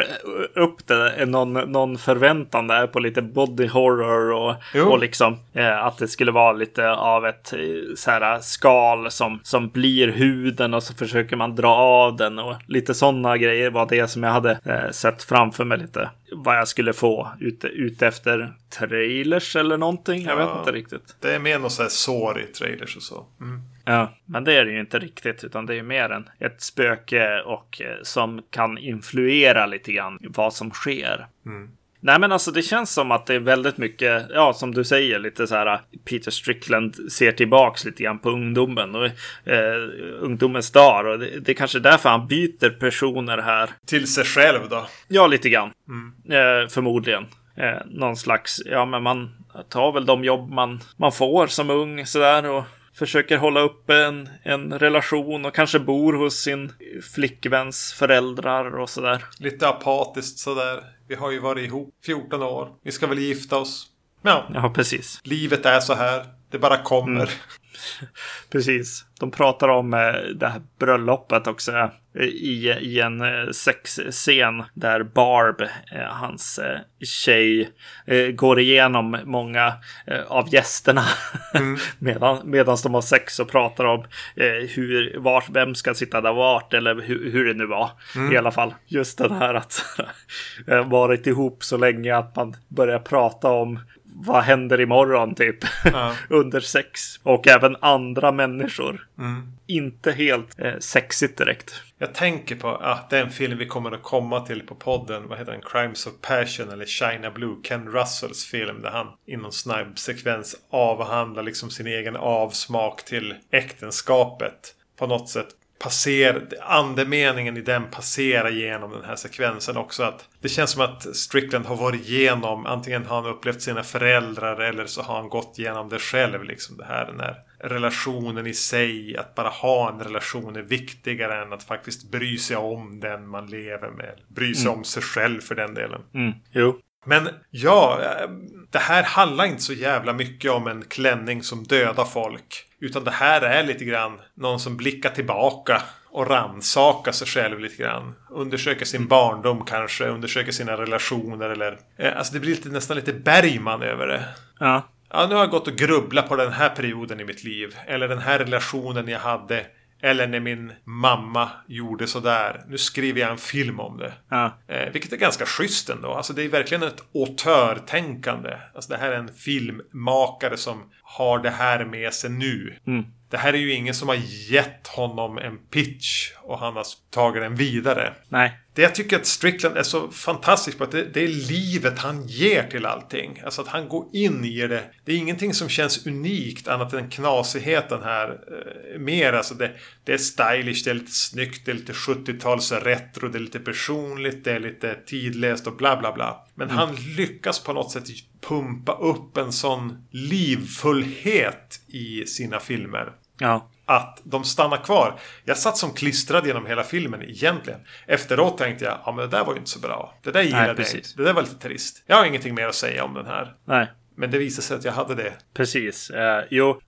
upp det, någon, någon förväntan där på lite body horror och, Jo. och liksom eh, att det skulle vara lite av ett eh, så här skal som, som blir huden och så försöker man dra av den och lite sådana grejer var det som jag hade eh, sett framför mig lite. Vad jag skulle få ute, ute efter trailers eller någonting. Jag Ja. vet inte riktigt. Det är mer något så här sår i trailers och så. Mm. Ja, men det är det ju inte riktigt, utan det är mer än ett spöke och eh, som kan influera lite grann vad som sker. Nej, men alltså det känns som att det är väldigt mycket, ja, som du säger, lite så här. Peter Strickland ser tillbaks lite grann på ungdomen och eh, ungdomens dagar och det, det är kanske därför han byter personer här. Till sig själv då. Ja, lite grann. Eh, förmodligen. Eh, någon slags, ja, men man tar väl de jobb man, man får som ung sådär och försöker hålla uppe en, en relation och kanske bor hos sin flickväns föräldrar och sådär. Lite apatiskt sådär. Vi har ju varit ihop 14 år. Vi ska väl gifta oss. Ja, Ja, precis. livet är så här. Det bara kommer. Precis. De pratar om eh, det här bröllopet också eh, i, i en eh, sexscen där Barb, hans tjej, går igenom många av gästerna medan, medan de har sex och pratar om hur, var, vem ska sitta där vart eller hur, hur det nu var. I alla fall just den här att varit ihop så länge att man börjar prata om vad händer imorgon typ Ja. under sex och även andra människor. Mm. Inte helt eh, sexigt direkt. Jag tänker på att den film vi kommer att komma till på podden. Vad heter den? Crimes of Passion eller China Blue. Ken Russells film där han i någon snabb sekvens avhandlar liksom sin egen avsmak till äktenskapet. På något sätt passerar, andemeningen i den passerar genom den här sekvensen också. att Det känns som att Strickland har varit igenom, antingen har han upplevt sina föräldrar eller så har han gått igenom det själv. Liksom det här, den här relationen i sig, att bara ha en relation är viktigare än att faktiskt bry sig om den man lever med. Bry sig om sig själv för den delen. Mm. Jo. Men ja, eh, det här handlar inte så jävla mycket om en klänning som dödar folk. Utan det här är lite grann någon som blickar tillbaka och rannsakar sig själv lite grann. Undersöker sin barndom kanske, undersöker sina relationer eller... Eh, alltså det blir lite, nästan lite Bergman över det. Ja. Ja, nu har jag gått och grubblat på den här perioden i mitt liv. Eller den här relationen jag hade. Eller när min mamma gjorde sådär. Nu skriver jag en film om det. Ja. Eh, vilket är ganska schysst ändå. Alltså det är verkligen ett autörtänkande. Alltså det här är en filmmakare som har det här med sig nu. Mm. Det här är ju ingen som har gett honom en pitch och han har tagit den vidare. Nej. Det jag tycker att Strickland är så fantastisk på att det, det är livet han ger till allting. Alltså att han går in i det. Det är ingenting som känns unikt annat än knasigheten här. Eh, mer alltså det, det är stylish, det är lite snyggt, det är lite 70-tals retro, det är lite personligt, det är lite tidlöst och bla bla bla. Men han lyckas på något sätt pumpa upp en sån livfullhet i sina filmer. Ja. Att de stannar kvar. Jag satt som klistrad genom hela filmen egentligen. Efteråt tänkte jag, ja men det där var ju inte så bra. Det där gillade jag inte. Det där var lite trist. Jag har ingenting mer att säga om den här. Nej. Men det visade sig att jag hade det. Precis. Eh, jo,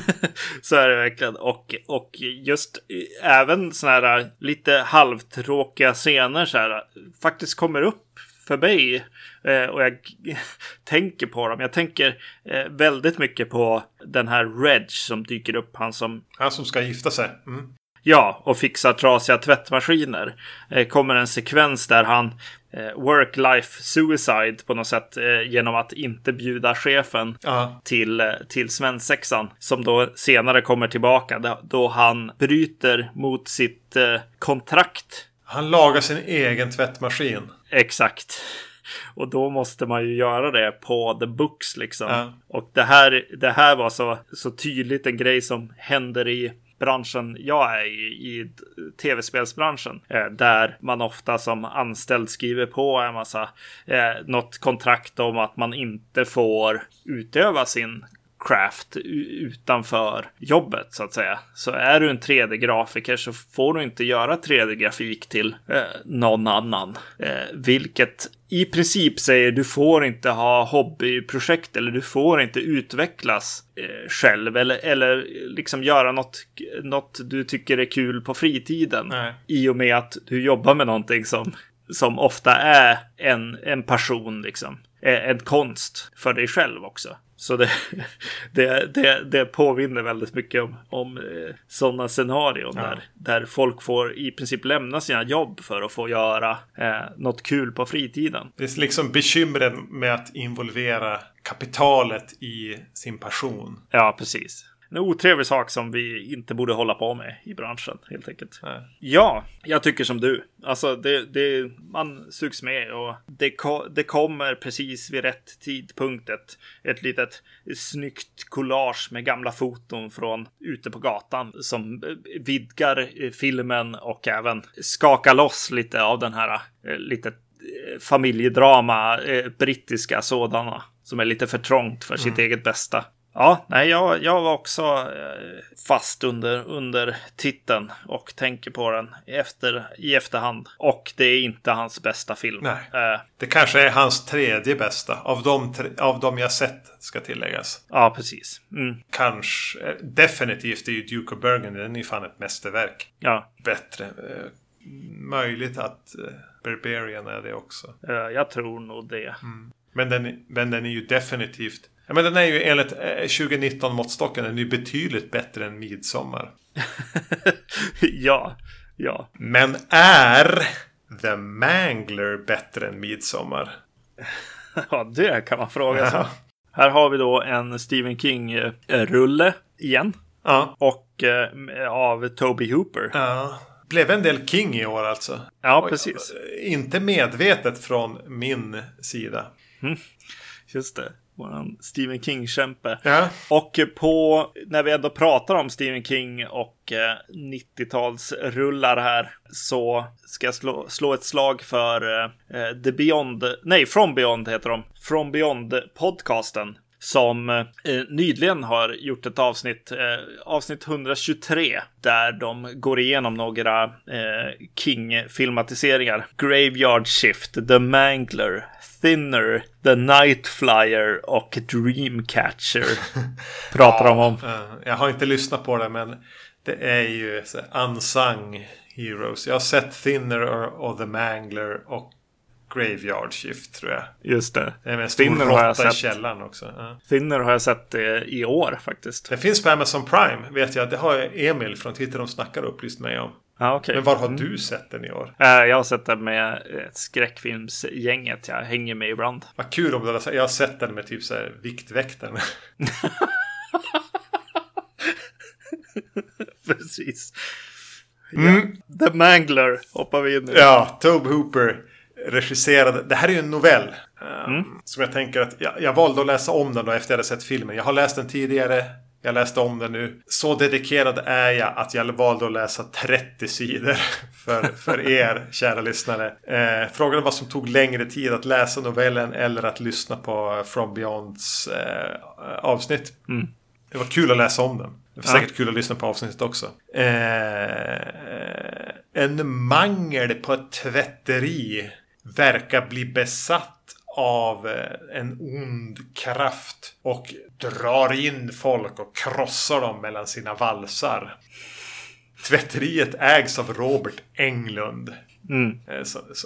så är det verkligen. Och, och just eh, även sådana här eh, lite halvtråkiga scener så här, faktiskt kommer upp för mig. Eh, och jag tänker på dem. Jag tänker eh, väldigt mycket på den här Reg som dyker upp. Han som Han som ska gifta sig. Mm. Ja, och fixar trasiga tvättmaskiner. Eh, kommer en sekvens där han work-life suicide på något sätt genom att inte bjuda chefen Ja. till, till svensexan. Som då senare kommer tillbaka då- han bryter mot sitt kontrakt. Han lagar sin egen tvättmaskin. Exakt. Och då måste man ju göra det på the books liksom. Ja. Och det här, det här var så, så tydligt en grej som händer i branschen jag är i, i tv-spelsbranschen. Eh, där man ofta som anställd skriver på en massa, eh, något kontrakt om att man inte får utöva sin craft utanför jobbet så att säga. Så är du en 3D-grafiker så får du inte göra 3D-grafik till eh, någon annan. Eh, vilket i princip säger du får inte ha hobbyprojekt eller du får inte utvecklas eh, själv eller, eller liksom göra något, något du tycker är kul på fritiden. Nej. I och med att du jobbar med någonting som, som ofta är en, en passion liksom. Eh, En konst för dig själv också. Så det, det, det, det påminner väldigt mycket om, om eh, sådana scenarion Ja. där, där folk får i princip lämna sina jobb för att få göra eh, något kul på fritiden. Det är liksom bekymren med att involvera kapitalet i sin passion. Ja, precis. En otrevlig sak som vi inte borde hålla på med i branschen helt enkelt. Nej. Ja, jag tycker som du. Alltså, det, det, man sugs med och det, ko, det kommer precis vid rätt tidpunkt ett, ett litet snyggt collage med gamla foton från ute på gatan som vidgar eh, filmen och även skakar loss lite av den här eh, lite eh, familjedrama, brittiska sådana, som är lite för trångt för sitt eget bästa. Ja, nej, jag, jag var också eh, fast under, under titeln och tänker på den efter, i efterhand. Och det är inte hans bästa film. Nej. Eh, Det kanske är hans tredje bästa. Av de, tre, av de jag sett, ska tilläggas. ja, precis. Mm, Kanske. eh, Definitivt är ju Duke of Burgundy. Den är ju fan ett mästerverk. ja, Bättre. Eh, möjligt att eh, Barbarian är det också. jag tror nog det. Men den, men den är ju definitivt... Ja, men den är ju enligt eh, 2019 måttstocken den är ju betydligt bättre än Midsommar. ja, ja. Men är The Mangler bättre än Midsommar? Ja, det kan man fråga sig. Ja. Här har vi då en Stephen King-rulle igen. Ja. Och eh, av Toby Hooper. ja. Blev en del King i år alltså. Ja, Oj, precis. Inte medvetet från min sida. Just det. Våran Stephen King-kämpe. Ja. Och på, när vi ändå pratar om Stephen King och eh, 90-talsrullar här så ska jag slå, slå ett slag för eh, The Beyond, nej, From Beyond heter de. From Beyond-podcasten. Som eh, nyligen har gjort ett avsnitt, eh, avsnitt 123, där de går igenom några eh, King-filmatiseringar. Graveyard Shift, The Mangler, Thinner, The Night Flyer och Dreamcatcher. Pratar de om. Jag har inte lyssnat på det men det är ju unsung heroes. Jag har sett Thinner och, och The Mangler och Graveyard Shift tror jag. Just det. Det är en stor Thinner har jag råtta i sett. källaren också. Ja. Thinner har jag sett eh, i år faktiskt. Det finns på Amazon Prime vet jag. Det har Emil från Twitter de snackar upplyst mig om. Ja, okej. Men var har du sett den i år? Eh, Jag har sett det med skräckfilmsgänget jag hänger med ibland. Vad kul om du hade Jag har sett den med typ så här Viktväktaren. Precis. Mm. Ja. The Mangler hoppar vi in i. Ja, Tobe Hooper regisserade. Det här är ju en novell. um, Mm. Som jag tänker att jag, jag valde att läsa om den då efter jag hade sett filmen. Jag har läst den tidigare. Jag läste om den nu. Så dedikerad är jag att jag valde att läsa 30 sidor för, för er, kära lyssnare. Eh, frågan är vad som tog längre tid, att läsa novellen eller att lyssna på From Beyonds eh, avsnitt. Mm. Det var kul att läsa om den. Det var Ja. säkert kul att lyssna på avsnittet också. Eh, en mangel på ett tvätteri verkar bli besatt av eh, en ond kraft och drar in folk och krossar dem mellan sina valsar. Tvätteriet ägs av Robert Englund. Mm. eh,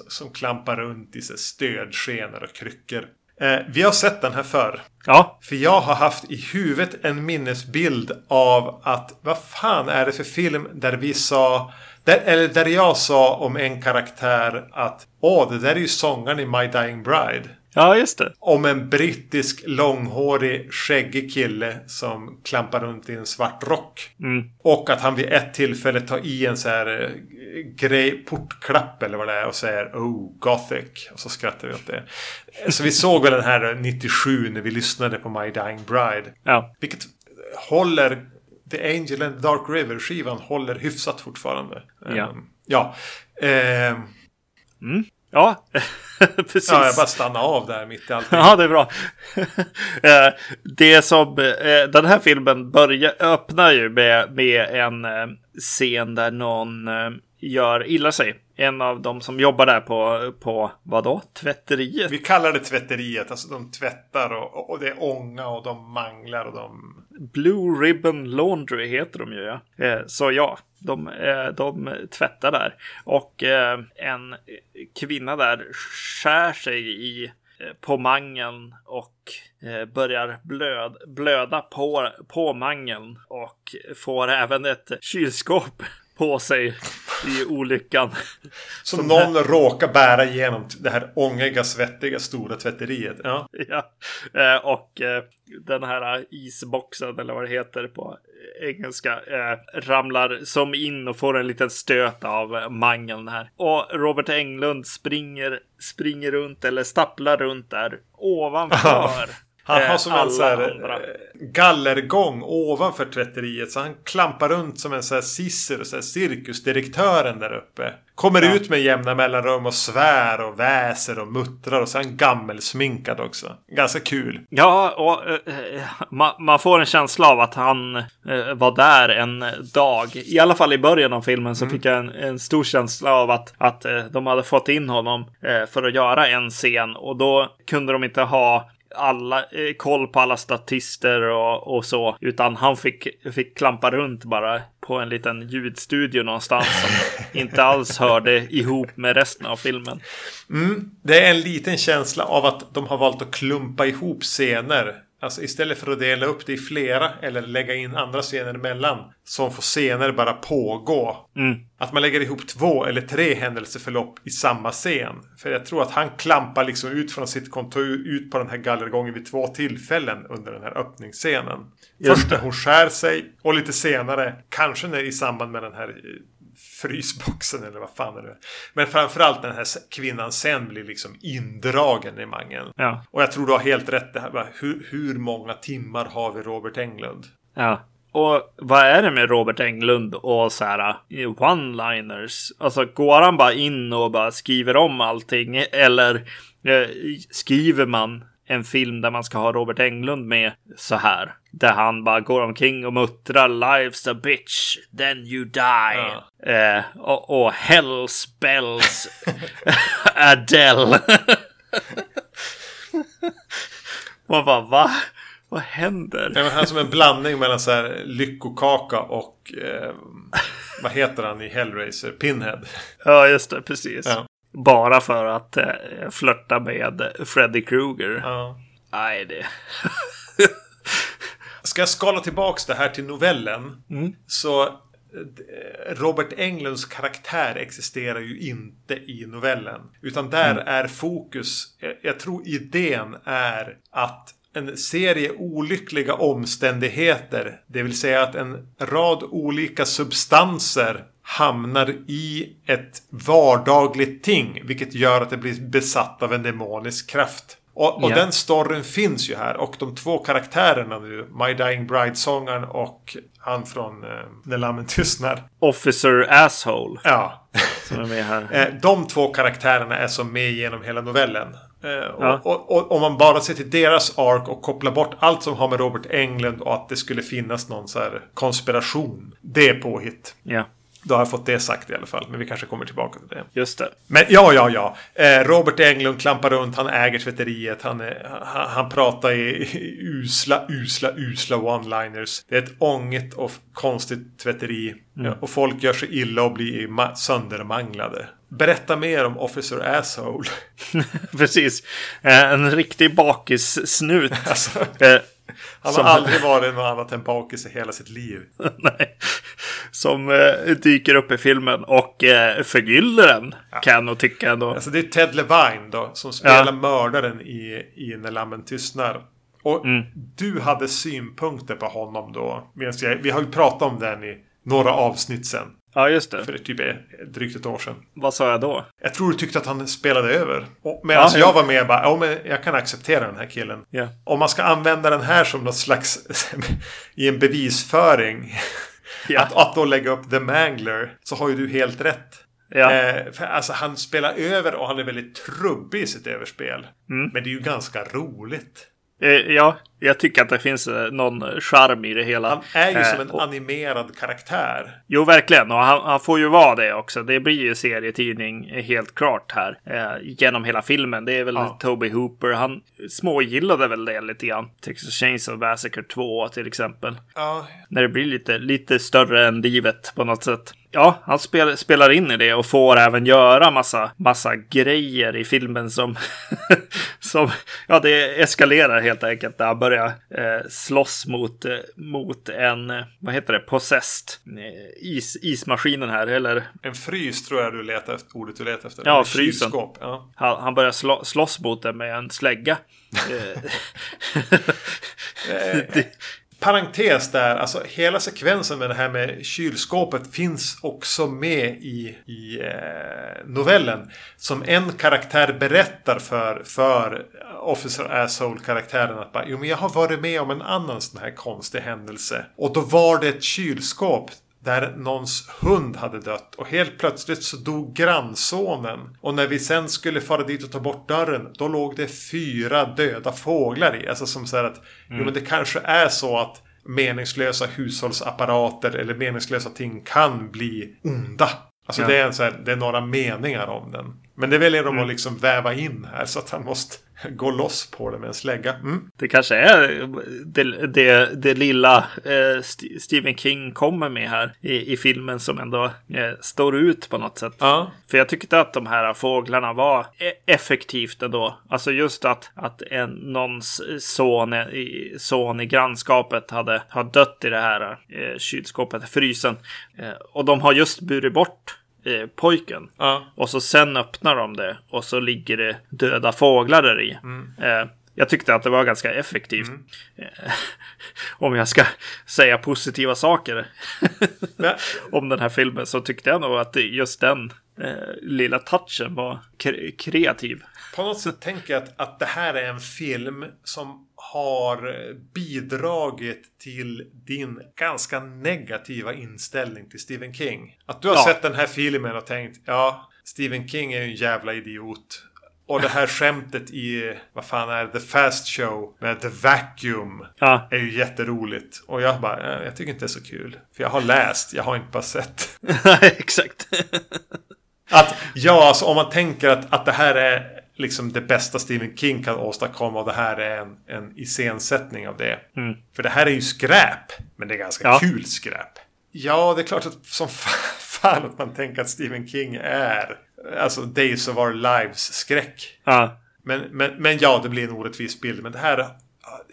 Som, klampar runt i stödskenor och kryckor. Eh, Vi har sett den här förr. Ja, För jag har haft i huvudet en minnesbild av att vad fan är det för film där vi sa där, eller där jag sa om en karaktär att åh, det där är ju sångaren i My Dying Bride. Ja just det. Om en brittisk långhårig skäggig kille som klampar runt i en svart rock. Mm. Och att han vid ett tillfälle tar i en så här eh, grej, portklapp eller vad det är och säger Oh, Gothic. Och så skrattar vi åt det. Så vi såg väl den här 97 när vi lyssnade på My Dying Bride. Ja. Vilket håller The Angel and the Dark River skivan håller hyfsat fortfarande. Ja. Ehm, ja. Ehm, Ja, precis. ja, jag bara stannar av där mitt i allting. Ja, det är bra. Eh, det som eh, den här filmen börjar öppnar ju med, med en eh, scen där någon gör illa sig. En av de som jobbar där på, på vadå? Tvätteriet? Vi kallar det tvätteriet. Alltså de tvättar och, och det är ånga och de manglar och de... Blue Ribbon Laundry heter de ju. Ja. Eh, så ja, de, eh, de tvättar där. Och eh, en kvinna där skär sig i på mangeln och börjar blöd, blöda på, på mangeln och får även ett kylskåp på sig i olyckan. Som, Som någon råkar bära igenom det här ångiga, svettiga, stora tvätteriet. Ja. Ja, eh, och eh, den här isboxen eller vad det heter på engelska eh, ramlar som in och får en liten stöt av mangeln här. Och Robert Englund springer, springer runt eller stapplar runt där ovanför. Han eh, har som en så här andra. eh, gallergång ovanför tvätteriet. Så han klampar runt som en så här sisser och så här cirkusdirektören där uppe. Kommer Ja. ut med jämna mellanrum och svär och väser och muttrar. Och så är han gammelsminkad också. Ganska kul. Ja, och eh, man, man får en känsla av att han eh, var där en dag. I alla fall i början av filmen så fick jag en, en stor känsla av att, att eh, de hade fått in honom eh, för att göra en scen och då kunde de inte ha alla, eh, koll på alla statister och, och så, utan han fick, fick klampa runt bara på en liten ljudstudio någonstans som inte alls hörde ihop med resten av filmen. Mm. Det är en liten känsla av att de har valt att klumpa ihop scener. Alltså istället för att dela upp det i flera eller lägga in andra scener emellan. Som får scener bara pågå. Mm. Att man lägger ihop två eller tre händelseförlopp i samma scen. För jag tror att han klampar liksom ut från sitt kontor ut på den här gallergången vid två tillfällen under den här öppningsscenen. Just Först när hon skär sig och lite senare, kanske när i samband med den här eh, frysboxen eller vad fan är det Men framförallt den här kvinnan sen blir liksom indragen i mangeln. Ja. Och jag tror du har helt rätt. Det här, hur, hur många timmar har vi Robert Englund? Ja. Och vad är det med Robert Englund och så här eh, one-liners? Alltså går han bara in och bara skriver om allting? Eller eh, skriver man en film där man ska ha Robert Englund med så här? Där han bara går omkring och muttrar Life's a bitch, then you die. Eh, och, och Hell spells Adele. Man bara, va? Vad händer? Ja, han är som en blandning mellan så här lyckokaka och eh, vad heter han i Hellraiser? Pinhead. Ja, just det, precis. Ja. Bara för att eh, flörta med Freddy Krueger. Ja. Nej, det... Ska jag skala tillbaks det här till novellen. Mm. Så eh, Robert Englunds karaktär existerar ju inte i novellen. Utan där Mm. är fokus, jag- jag tror idén är att en serie olyckliga omständigheter, det vill säga att en rad olika substanser hamnar i ett vardagligt ting, vilket gör att det blir besatt av en demonisk kraft. Och, och Ja. den storyn finns ju här. Och de två karaktärerna nu, My Dying Bride-sångaren och han från eh, När lammen tystnar. Officer Asshole Ja. som är med här. Eh, De två karaktärerna är som med genom hela novellen. Eh, och, Ja. och, och om man bara ser till deras ark och kopplar bort allt som har med Robert Englund och att det skulle finnas någon så konspiration. Det är påhitt. Ja, Då har jag fått det sagt i alla fall. Men vi kanske kommer tillbaka till det. just det. Men ja, ja, ja. Eh, Robert Englund klampar runt. Han äger tvätteriet. Han, han, han pratar i, i usla, usla, usla one-liners. Det är ett ånget och konstigt tvätteri. Ja, och folk gör sig illa och blir ma- söndermanglade. Berätta mer om Officer Asshole. Precis. Eh, En riktig bakissnut. Alltså, Eh, han Som- har aldrig varit något annat än bakis i hela sitt liv. Nej. Som eh, dyker upp i filmen och eh, förgyller den. Kan jag nog tycka ändå. Alltså det är Ted Levine då. Som spelar Ja. mördaren i, i När lammen tystnar. Och du hade synpunkter på honom då. Jag, vi har ju pratat om den i några avsnitt sen. Ja, just det. För typ drygt ett år sedan. Vad sa jag då? Jag tror du tyckte att han spelade över. Medan Ja, jag ja. var med bara, ja men jag kan acceptera den här killen. Ja. Om man ska använda den här som något slags i en bevisföring. Ja. Att, att då lägga upp The Mangler. Så har ju du helt rätt. Ja. Eh, för alltså han spelar över och han är väldigt trubbig i sitt överspel. Mm. Men det är ju ganska roligt. Eh, ja, jag tycker att det finns eh, någon charm i det hela. Han är ju Eh, som en och- animerad karaktär. Jo, verkligen. Och han, han får ju vara det också. Det blir ju serietidning helt klart här. Eh, genom hela filmen. Det är väl Ja. Toby Hooper. Han smågillade väl det lite grann. Texas Chainsaw Massacre 2 till exempel. Ja, När det blir lite, lite större än livet på något sätt. Ja, han spel, spelar in i det och får även göra massa, massa grejer i filmen som, som, ja det eskalerar helt enkelt när han börjar eh, slåss mot, eh, mot en, eh, vad heter det, possessed eh, is, ismaskinen här, eller en frys tror jag du letar efter. Ordet du letar efter. Ja, Eller frysen. Ja. han, han börjar slå, slåss mot den med en slägga. Parentes där, alltså hela sekvensen med det här med kylskåpet finns också med i, i eh, novellen. Som en karaktär berättar för, för Officer Asshole-karaktären att bara, jo men jag har varit med om en annan sån här konstig händelse. Och då var det ett kylskåp där någons hund hade dött och helt plötsligt så dog grannsonen. Och när vi sen skulle fara dit och ta bort dörren då låg det fyra döda fåglar i. Alltså som här att jo men det kanske är så att meningslösa hushållsapparater eller meningslösa ting kan bli onda. Alltså Ja. det, är en så här, det är några meningar om den. Men det väljer de att liksom väva in här så att han måste gå loss på det med en slägga. Mm. Det kanske är det, det, det lilla eh, St- Stephen King kommer med här i, i filmen som ändå eh, står ut på något sätt. Ja. För jag tyckte att de här fåglarna var e- effektivt ändå. Alltså just att, att en, någons son, i- son i grannskapet hade, hade dött i det här eh, kylskåpet, frysen. Eh, och de har just burit bort eh, pojken. Ja. Och så sen öppnar de det och så ligger det döda fåglar där i. Eh, jag tyckte att det var ganska effektivt. Eh, om jag ska säga positiva saker om den här filmen så tyckte jag nog att just den eh, lilla touchen var kre- kreativ. På något sätt tänker jag att, att det här är en film som har bidragit till din ganska negativa inställning till Stephen King. Att du har Ja. sett den här filmen och tänkt ja, Stephen King är ju en jävla idiot. Och det här skämtet i, vad fan är det, The Fast Show med The Vacuum Ja, är ju jätteroligt. Och jag bara, eh, jag tycker inte det är så kul. För jag har läst, jag har inte bara sett. exakt. Att ja, alltså om man tänker att, att det här är liksom det bästa Stephen King kan åstadkomma och det här är en, en iscensättning av det. Mm. För det här är ju skräp, men det är ganska Ja. kul skräp. Ja, det är klart att som fa- fan att man tänker att Stephen King är alltså Days of Our Lives skräck. Ja, Men, men, men ja, det blir en orättvis bild. Men det här...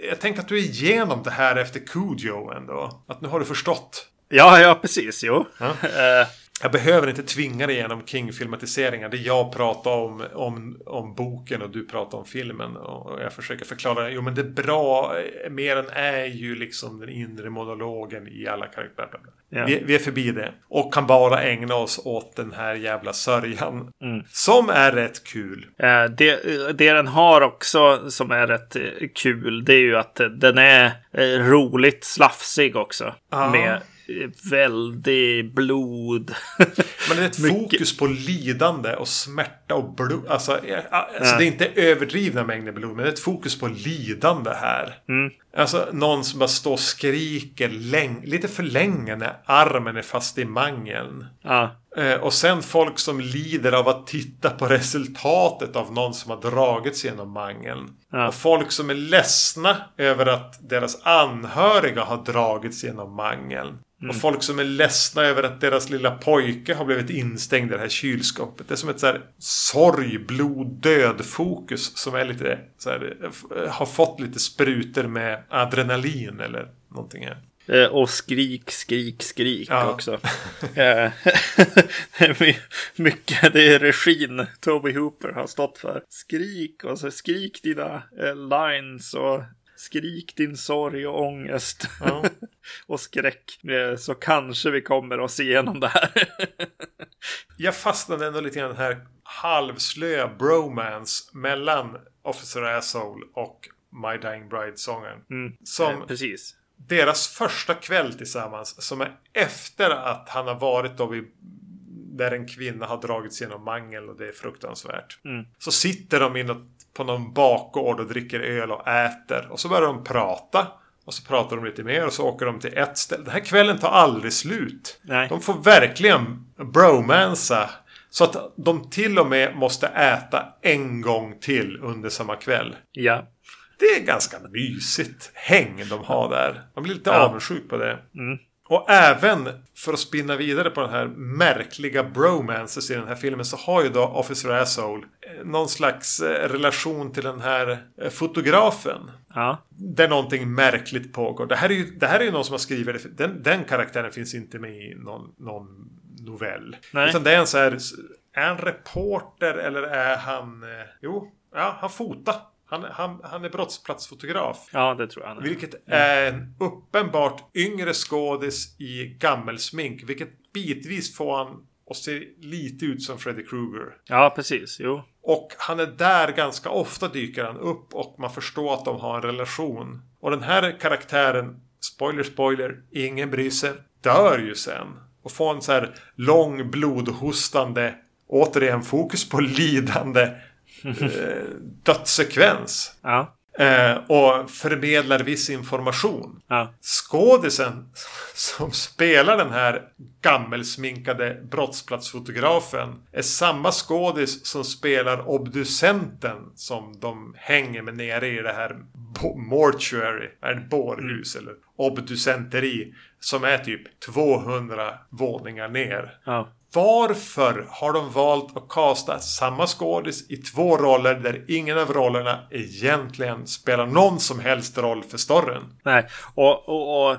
Jag tänker att du är igenom det här efter Cujo ändå. Att nu har du förstått. ja, ja precis. Jo. Ja. Eh, Jag behöver inte tvinga dig igenom King-filmatiseringar. Det jag pratar om, om, om boken och du pratar om filmen. Och jag försöker förklara. Jo men det bra med den är ju liksom den inre monologen i alla karaktärer. Ja. Vi, vi, är förbi det. Och kan bara ägna oss åt den här jävla sörjan. Mm. Som är rätt kul. Eh, det, det den har också som är rätt eh, kul. Det är ju att den är eh, roligt slafsig också. Ah. Med väldigt blod. Men det är ett fokus på lidande och smärta och blod. Alltså, eh, alltså ja. det är inte överdrivna mängder blod. Men det är ett fokus på lidande här. Mm. Alltså någon som bara står och skriker lite för länge när armen är fast i mangeln. Ja. Eh, och sen folk som lider av att titta på resultatet av någon som har dragits genom mangeln. Ja. Och folk som är ledsna över att deras anhöriga har dragits genom mangeln. Mm. Och folk som är ledsna över att deras lilla pojke har blivit instängd i det här kylskåpet. Det är som ett så här sorg, blod, död fokus som är lite så här, har fått lite sprutor med adrenalin eller någonting här. Eh, och skrik, skrik, skrik ja. också. Eh, mycket det är regin Toby Hooper har stått för. Skrik och så skrik dina eh, lines och skrik din sorg och ångest. Ja. och skräck. Så kanske vi kommer oss igenom det här. Jag fastnade ändå lite grann den här halvslöa bromance mellan Officer Asshole och My Dying Bride-sången. Mm, som eh, precis. deras första kväll tillsammans. Som är efter att han har varit då vid där en kvinna har dragits genom mangel och det är fruktansvärt. Mm. Så sitter de inne på någon bakgård och dricker öl och äter. Och så börjar de prata. Och så pratar de lite mer och så åker de till ett ställe. Den här kvällen tar aldrig slut. Nej. De får verkligen bromansa. Så att de till och med måste äta en gång till under samma kväll. Ja. Det är ganska mysigt häng de har där. Man blir lite ja. avundsjuk på det. Mm. Och även för att spinna vidare på den här märkliga bromances i den här filmen så har ju då Officer Asshole eh, någon slags eh, relation till den här eh, fotografen. Ja. Där någonting märkligt pågår. Det här är ju, det här är ju någon som har skrivit den, den karaktären finns inte med i någon, någon novell. Nej. Utan det är en så här, är han reporter eller är han, jo, ja, han fotar. Han, han, han är brottsplatsfotograf. Ja, det tror jag han är. Vilket är en uppenbart yngre skådis i gammelsmink. Vilket bitvis får han att se lite ut som Freddy Krueger. Ja, precis. Jo. Och han är där ganska ofta dyker han upp och man förstår att de har en relation. Och den här karaktären, spoiler spoiler, ingen bryr sig, dör ju sen. Och får en så här lång blodhostande, återigen fokus på lidande dödssekvens. Ja. Eh, och förmedlar viss information. Ja. Skådisen som spelar den här gammelsminkade brottsplatsfotografen är samma skådis som spelar obducenten som de hänger med nere i det här mortuary, är det bårhus mm. eller obducenteri som är typ 200 våningar ner. Ja. Varför har de valt att kasta samma skådis i två roller där ingen av rollerna egentligen spelar någon som helst roll för storyn? Nej, och, och, och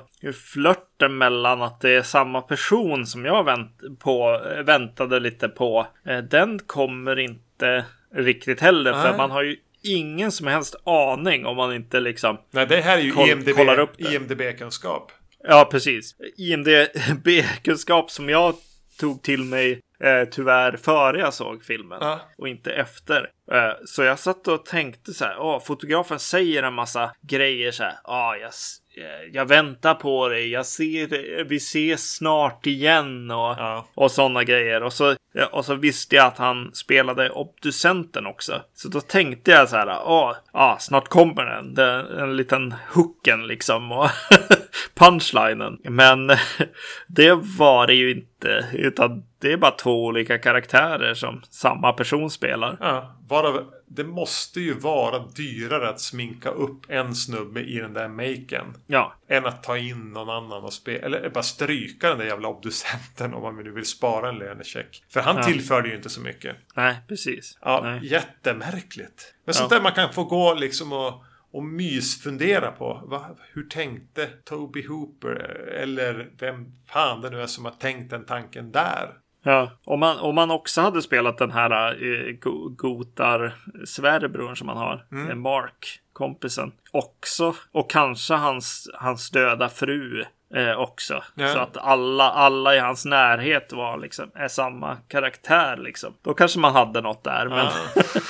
flörten mellan att det är samma person som jag vänt på, väntade lite på, eh, den kommer inte riktigt heller. Nej. För man har ju ingen som helst aning om man inte liksom Nej, det här är ju koll, IMDB, IMDB-kunskap. Ja, precis. IMDB-kunskap som jag tog till mig eh, tyvärr före jag såg filmen ja. och inte efter. Eh, så jag satt och tänkte så här, åh, fotografen säger en massa grejer så här, ah, jag, eh, jag väntar på dig, jag ser, vi ses snart igen och, ja. och sådana grejer. Och så, och så visste jag att han spelade obducenten också. Så då tänkte jag så här, åh, ah, snart kommer den, den en liten hooken liksom. Och punchlinen. Men det var det ju inte, utan det är bara två olika karaktärer som samma person spelar. Ja, varav det måste ju vara dyrare att sminka upp en snubbe i den där maken. Ja. Än att ta in någon annan och spela. Eller bara stryka den där jävla obducenten om man nu vill spara en lönecheck. För han ja. tillförde ju inte så mycket. Nej, precis. Ja, Nej. jättemärkligt. Men sånt där man kan få gå liksom och och mysfundera på. Va, hur tänkte Toby Hooper? Eller vem fan det nu är som har tänkt den tanken där? Ja, om man, om man också hade spelat den här eh, Gotar svärbrorn som man har, mm. Mark, kompisen, också. Och kanske hans, hans döda fru eh, också. Ja. Så att alla, alla i hans närhet var liksom, är samma karaktär liksom. Då kanske man hade något där. Men ja.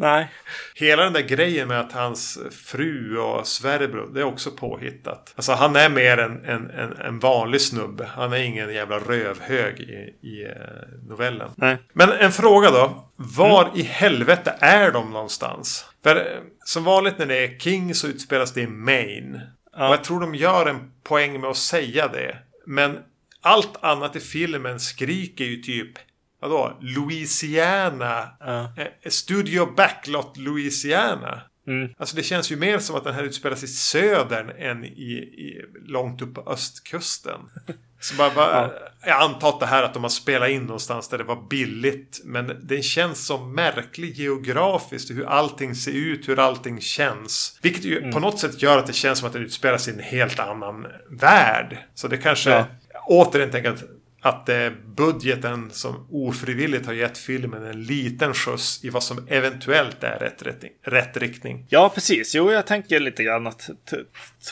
Nej. Hela den där grejen med att hans fru och svärbror, det är också påhittat. Alltså han är mer en, en, en, en vanlig snubbe. Han är ingen jävla rövhög i, i eh, novellen. Nej. Men en fråga då. Var mm. i helvete är de någonstans? För eh, som vanligt när det är King så utspelas det i Maine. Ja. Och jag tror de gör en poäng med att säga det. Men allt annat i filmen skriker ju typ vadå, Louisiana. Eh, Studio Backlot Louisiana. Mm. Alltså det känns ju mer som att den här utspelas i södern än i, i långt upp på östkusten. Så bara, bara, ja. Jag antar att det här att de har spelat in någonstans där det var billigt. Men det känns så märklig geografiskt. Hur allting ser ut, hur allting känns. Vilket ju mm. på något sätt gör att det känns som att den utspelar sig i en helt annan värld. Så det kanske... Ja. Återigen tänker att att det är budgeten som ofrivilligt har gett filmen en liten skjuts i vad som eventuellt är rätt, rätt, rätt riktning. Ja, precis. Jo, jag tänker lite grann att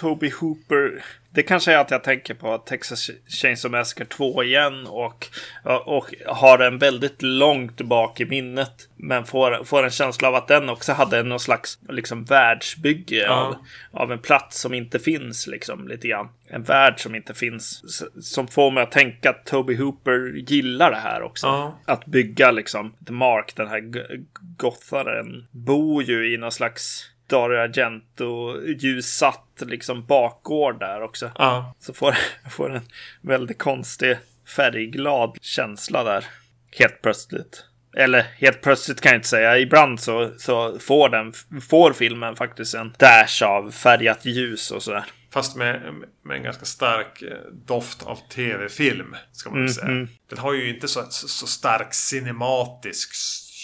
Toby Hooper det kanske är att jag tänker på Texas Chainsaw Massacre 2 igen och, och har den väldigt långt bak i minnet. Men får, får en känsla av att den också hade någon slags liksom, världsbygge ja. av, av en plats som inte finns liksom lite grann. En värld som inte finns. Som får mig att tänka att Toby Hooper gillar det här också. Ja. Att bygga liksom The Mark, den här gotharen, bor ju i någon slags Dario Argento ljussatt liksom bakgård där också. Ja. Så får, får en väldigt konstig färgglad känsla där. Helt plötsligt. Eller helt plötsligt kan jag inte säga. Ibland så, så får, den, får filmen faktiskt en dash av färgat ljus och sådär. Fast med, med en ganska stark eh, doft av tv-film. Ska man mm, säga. Mm. Den har ju inte så, så, så stark cinematisk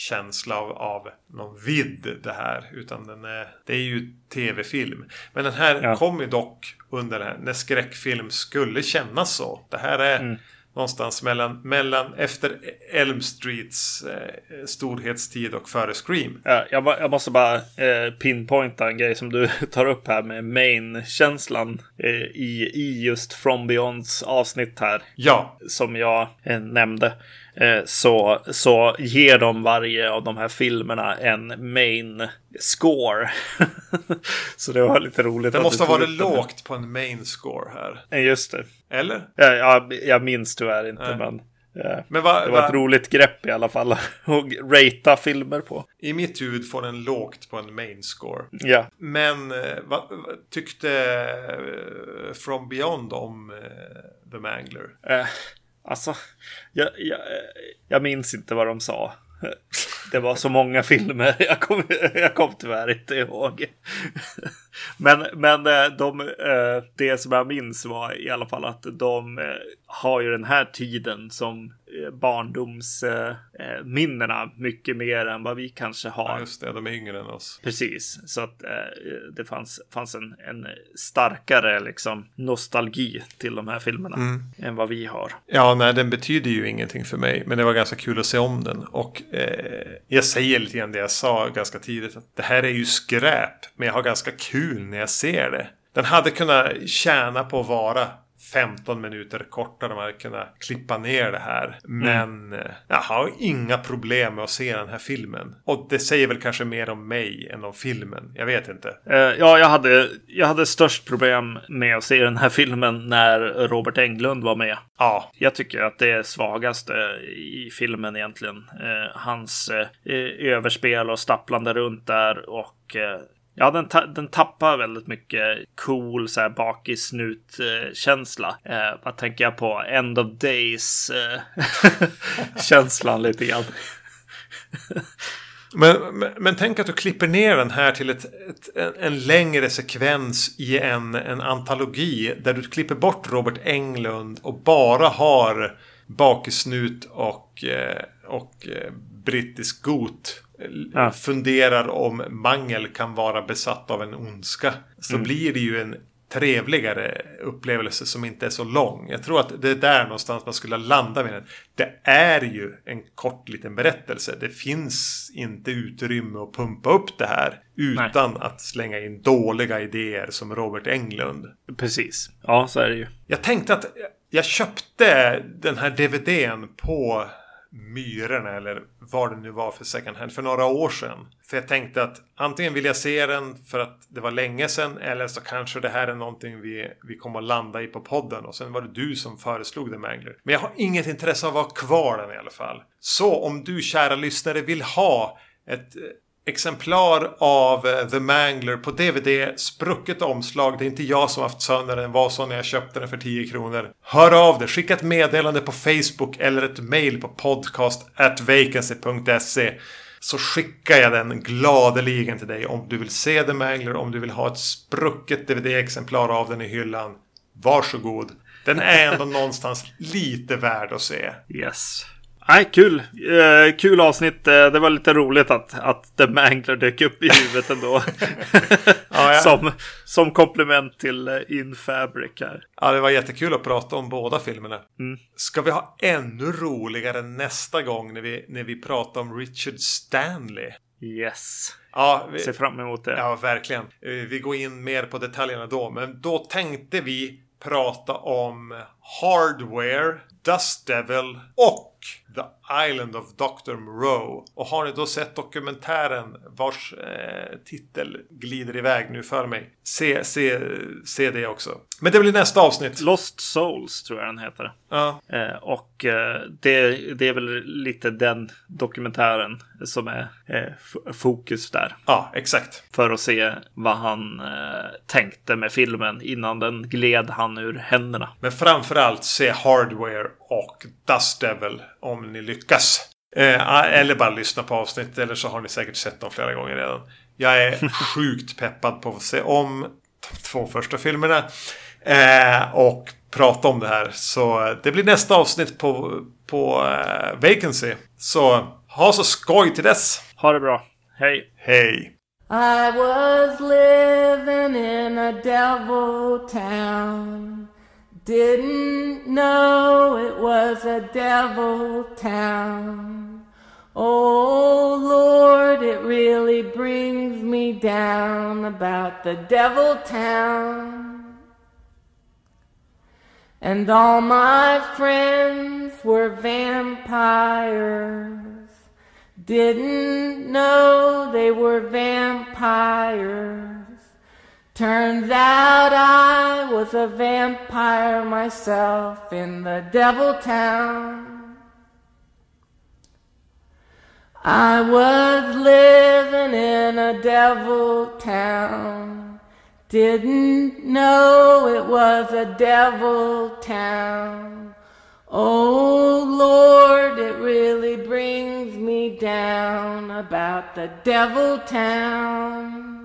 känsla av, av någon vidd det här. Utan den är, det är ju tv-film. Men den här ja. kom ju dock under det här, när skräckfilm skulle kännas så. Det här är mm. någonstans mellan, mellan efter Elm Streets eh, storhetstid och före Scream. Ja, jag, jag måste bara eh, pinpointa en grej som du tar upp här med main-känslan eh, i, i just From Beyonds avsnitt här. Ja. Som jag eh, nämnde. Eh, så, så ger de varje av de här filmerna en main score. så det var lite roligt. Det måste ha varit lågt på en main score här. Just det. Eller? Ja, jag, jag minns tyvärr inte, Nej. men. Ja. Men va, det var va? ett roligt grepp i alla fall att ratea filmer på. I mitt huvud får den lågt på en main score. Ja. Men eh, vad tyckte From Beyond om The Mangler? Uh, Alltså, jag, jag, jag minns inte vad de sa. Det var så många filmer. Jag kom, jag kom tyvärr inte ihåg. Men, men eh, de, eh, det som jag minns var i alla fall att de eh, har ju den här tiden som barndomsminnena mycket mer än vad vi kanske har. Ja, just det, de är yngre än oss. Precis, så att det fanns, fanns en, en starkare liksom nostalgi till de här filmerna mm. än vad vi har. Ja, nej, den betyder ju ingenting för mig, men det var ganska kul att se om den. Och eh, jag säger lite grann det jag sa ganska tidigt, att det här är ju skräp, men jag har ganska kul kul när jag ser det. Den hade kunnat tjäna på att vara 15 minuter kortare. Man hade kunnat klippa ner det här. Men mm. jag har inga problem med att se den här filmen. Och det säger väl kanske mer om mig än om filmen. Jag vet inte. Uh, ja, jag hade, jag hade störst problem med att se den här filmen när Robert Englund var med. Ja. Jag tycker att det är svagaste i filmen egentligen. Uh, hans överspel och stapplande runt där och Ja, den, ta den tappar väldigt mycket cool så här bakis-snut-känsla. Eh, vad tänker jag på? End of days-känslan eh, lite grann. Men, men, men, tänk att du klipper ner den här till ett, ett, en längre sekvens i en, en antologi. Där du klipper bort Robert Englund och bara har bakisnut och, eh, och eh, brittisk got ja. funderar om mangel kan vara besatt av en ondska. Så mm. blir det ju en trevligare upplevelse som inte är så lång. Jag tror att det är där någonstans man skulle landa med den. Det är ju en kort liten berättelse. Det finns inte utrymme att pumpa upp det här utan Nej. att slänga in dåliga idéer som Robert Englund. Precis. Ja, så är det ju. Jag tänkte att jag köpte den här DVDn på Myrorna eller vad det nu var för second hand för några år sedan. För jag tänkte att antingen vill jag se den för att det var länge sedan eller så kanske det här är någonting vi, vi kommer att landa i på podden och sen var det du som föreslog The Mangler. Men jag har inget intresse av att ha kvar den i alla fall. Så om du kära lyssnare vill ha ett eh, exemplar av eh, The Mangler på DVD, sprucket omslag. Det är inte jag som haft sönder den, var så när jag köpte den för 10 kronor. Hör av dig, skicka ett meddelande på Facebook eller ett mail på podcast at vacancy.se så skickar jag den gladeligen till dig om du vill se The Mangler, om du vill ha ett sprucket DVD-exemplar av den i hyllan. Varsågod. Den är ändå någonstans lite värd att se. Yes. Nej, kul. Eh, kul avsnitt. Eh, det var lite roligt att, att The Mangler dök upp i huvudet ändå. ja, ja. Som, som komplement till uh, In Fabric här. Ja, det var jättekul att prata om båda filmerna. Mm. Ska vi ha ännu roligare nästa gång när vi, när vi pratar om Richard Stanley? Yes. Ja, vi, ser fram emot det. Ja, verkligen. Eh, vi går in mer på detaljerna då. Men då tänkte vi prata om Hardware, Dust Devil och The Island of Dr. Moreau. Och har ni då sett dokumentären vars eh, titel glider iväg nu för mig. Se, se, se det också. Men det blir nästa avsnitt. Lost Souls tror jag den heter. Ja. Eh, och eh, det, det är väl lite den dokumentären som är eh, fokus där. Ja, exakt. För att se vad han eh, tänkte med filmen innan den gled han ur händerna. Men framförallt se Hardware och Dust Devil om ni lyckas. Eh, eller bara lyssna på avsnitt eller så har ni säkert sett dem flera gånger redan. Jag är sjukt peppad på att se om de två första filmerna. Eh, och prata om det här. Så det blir nästa avsnitt på, på eh, Vacancy. Så ha så skoj till dess. Ha det bra. Hej. Hej. I was living in a devil town Didn't know it was a devil town. Oh Lord, it really brings me down about the devil town. And all my friends were vampires. Didn't know they were vampires. Turns out I was a vampire myself in the devil town. I was living in a devil town. Didn't know it was a devil town. Oh Lord, it really brings me down about the devil town.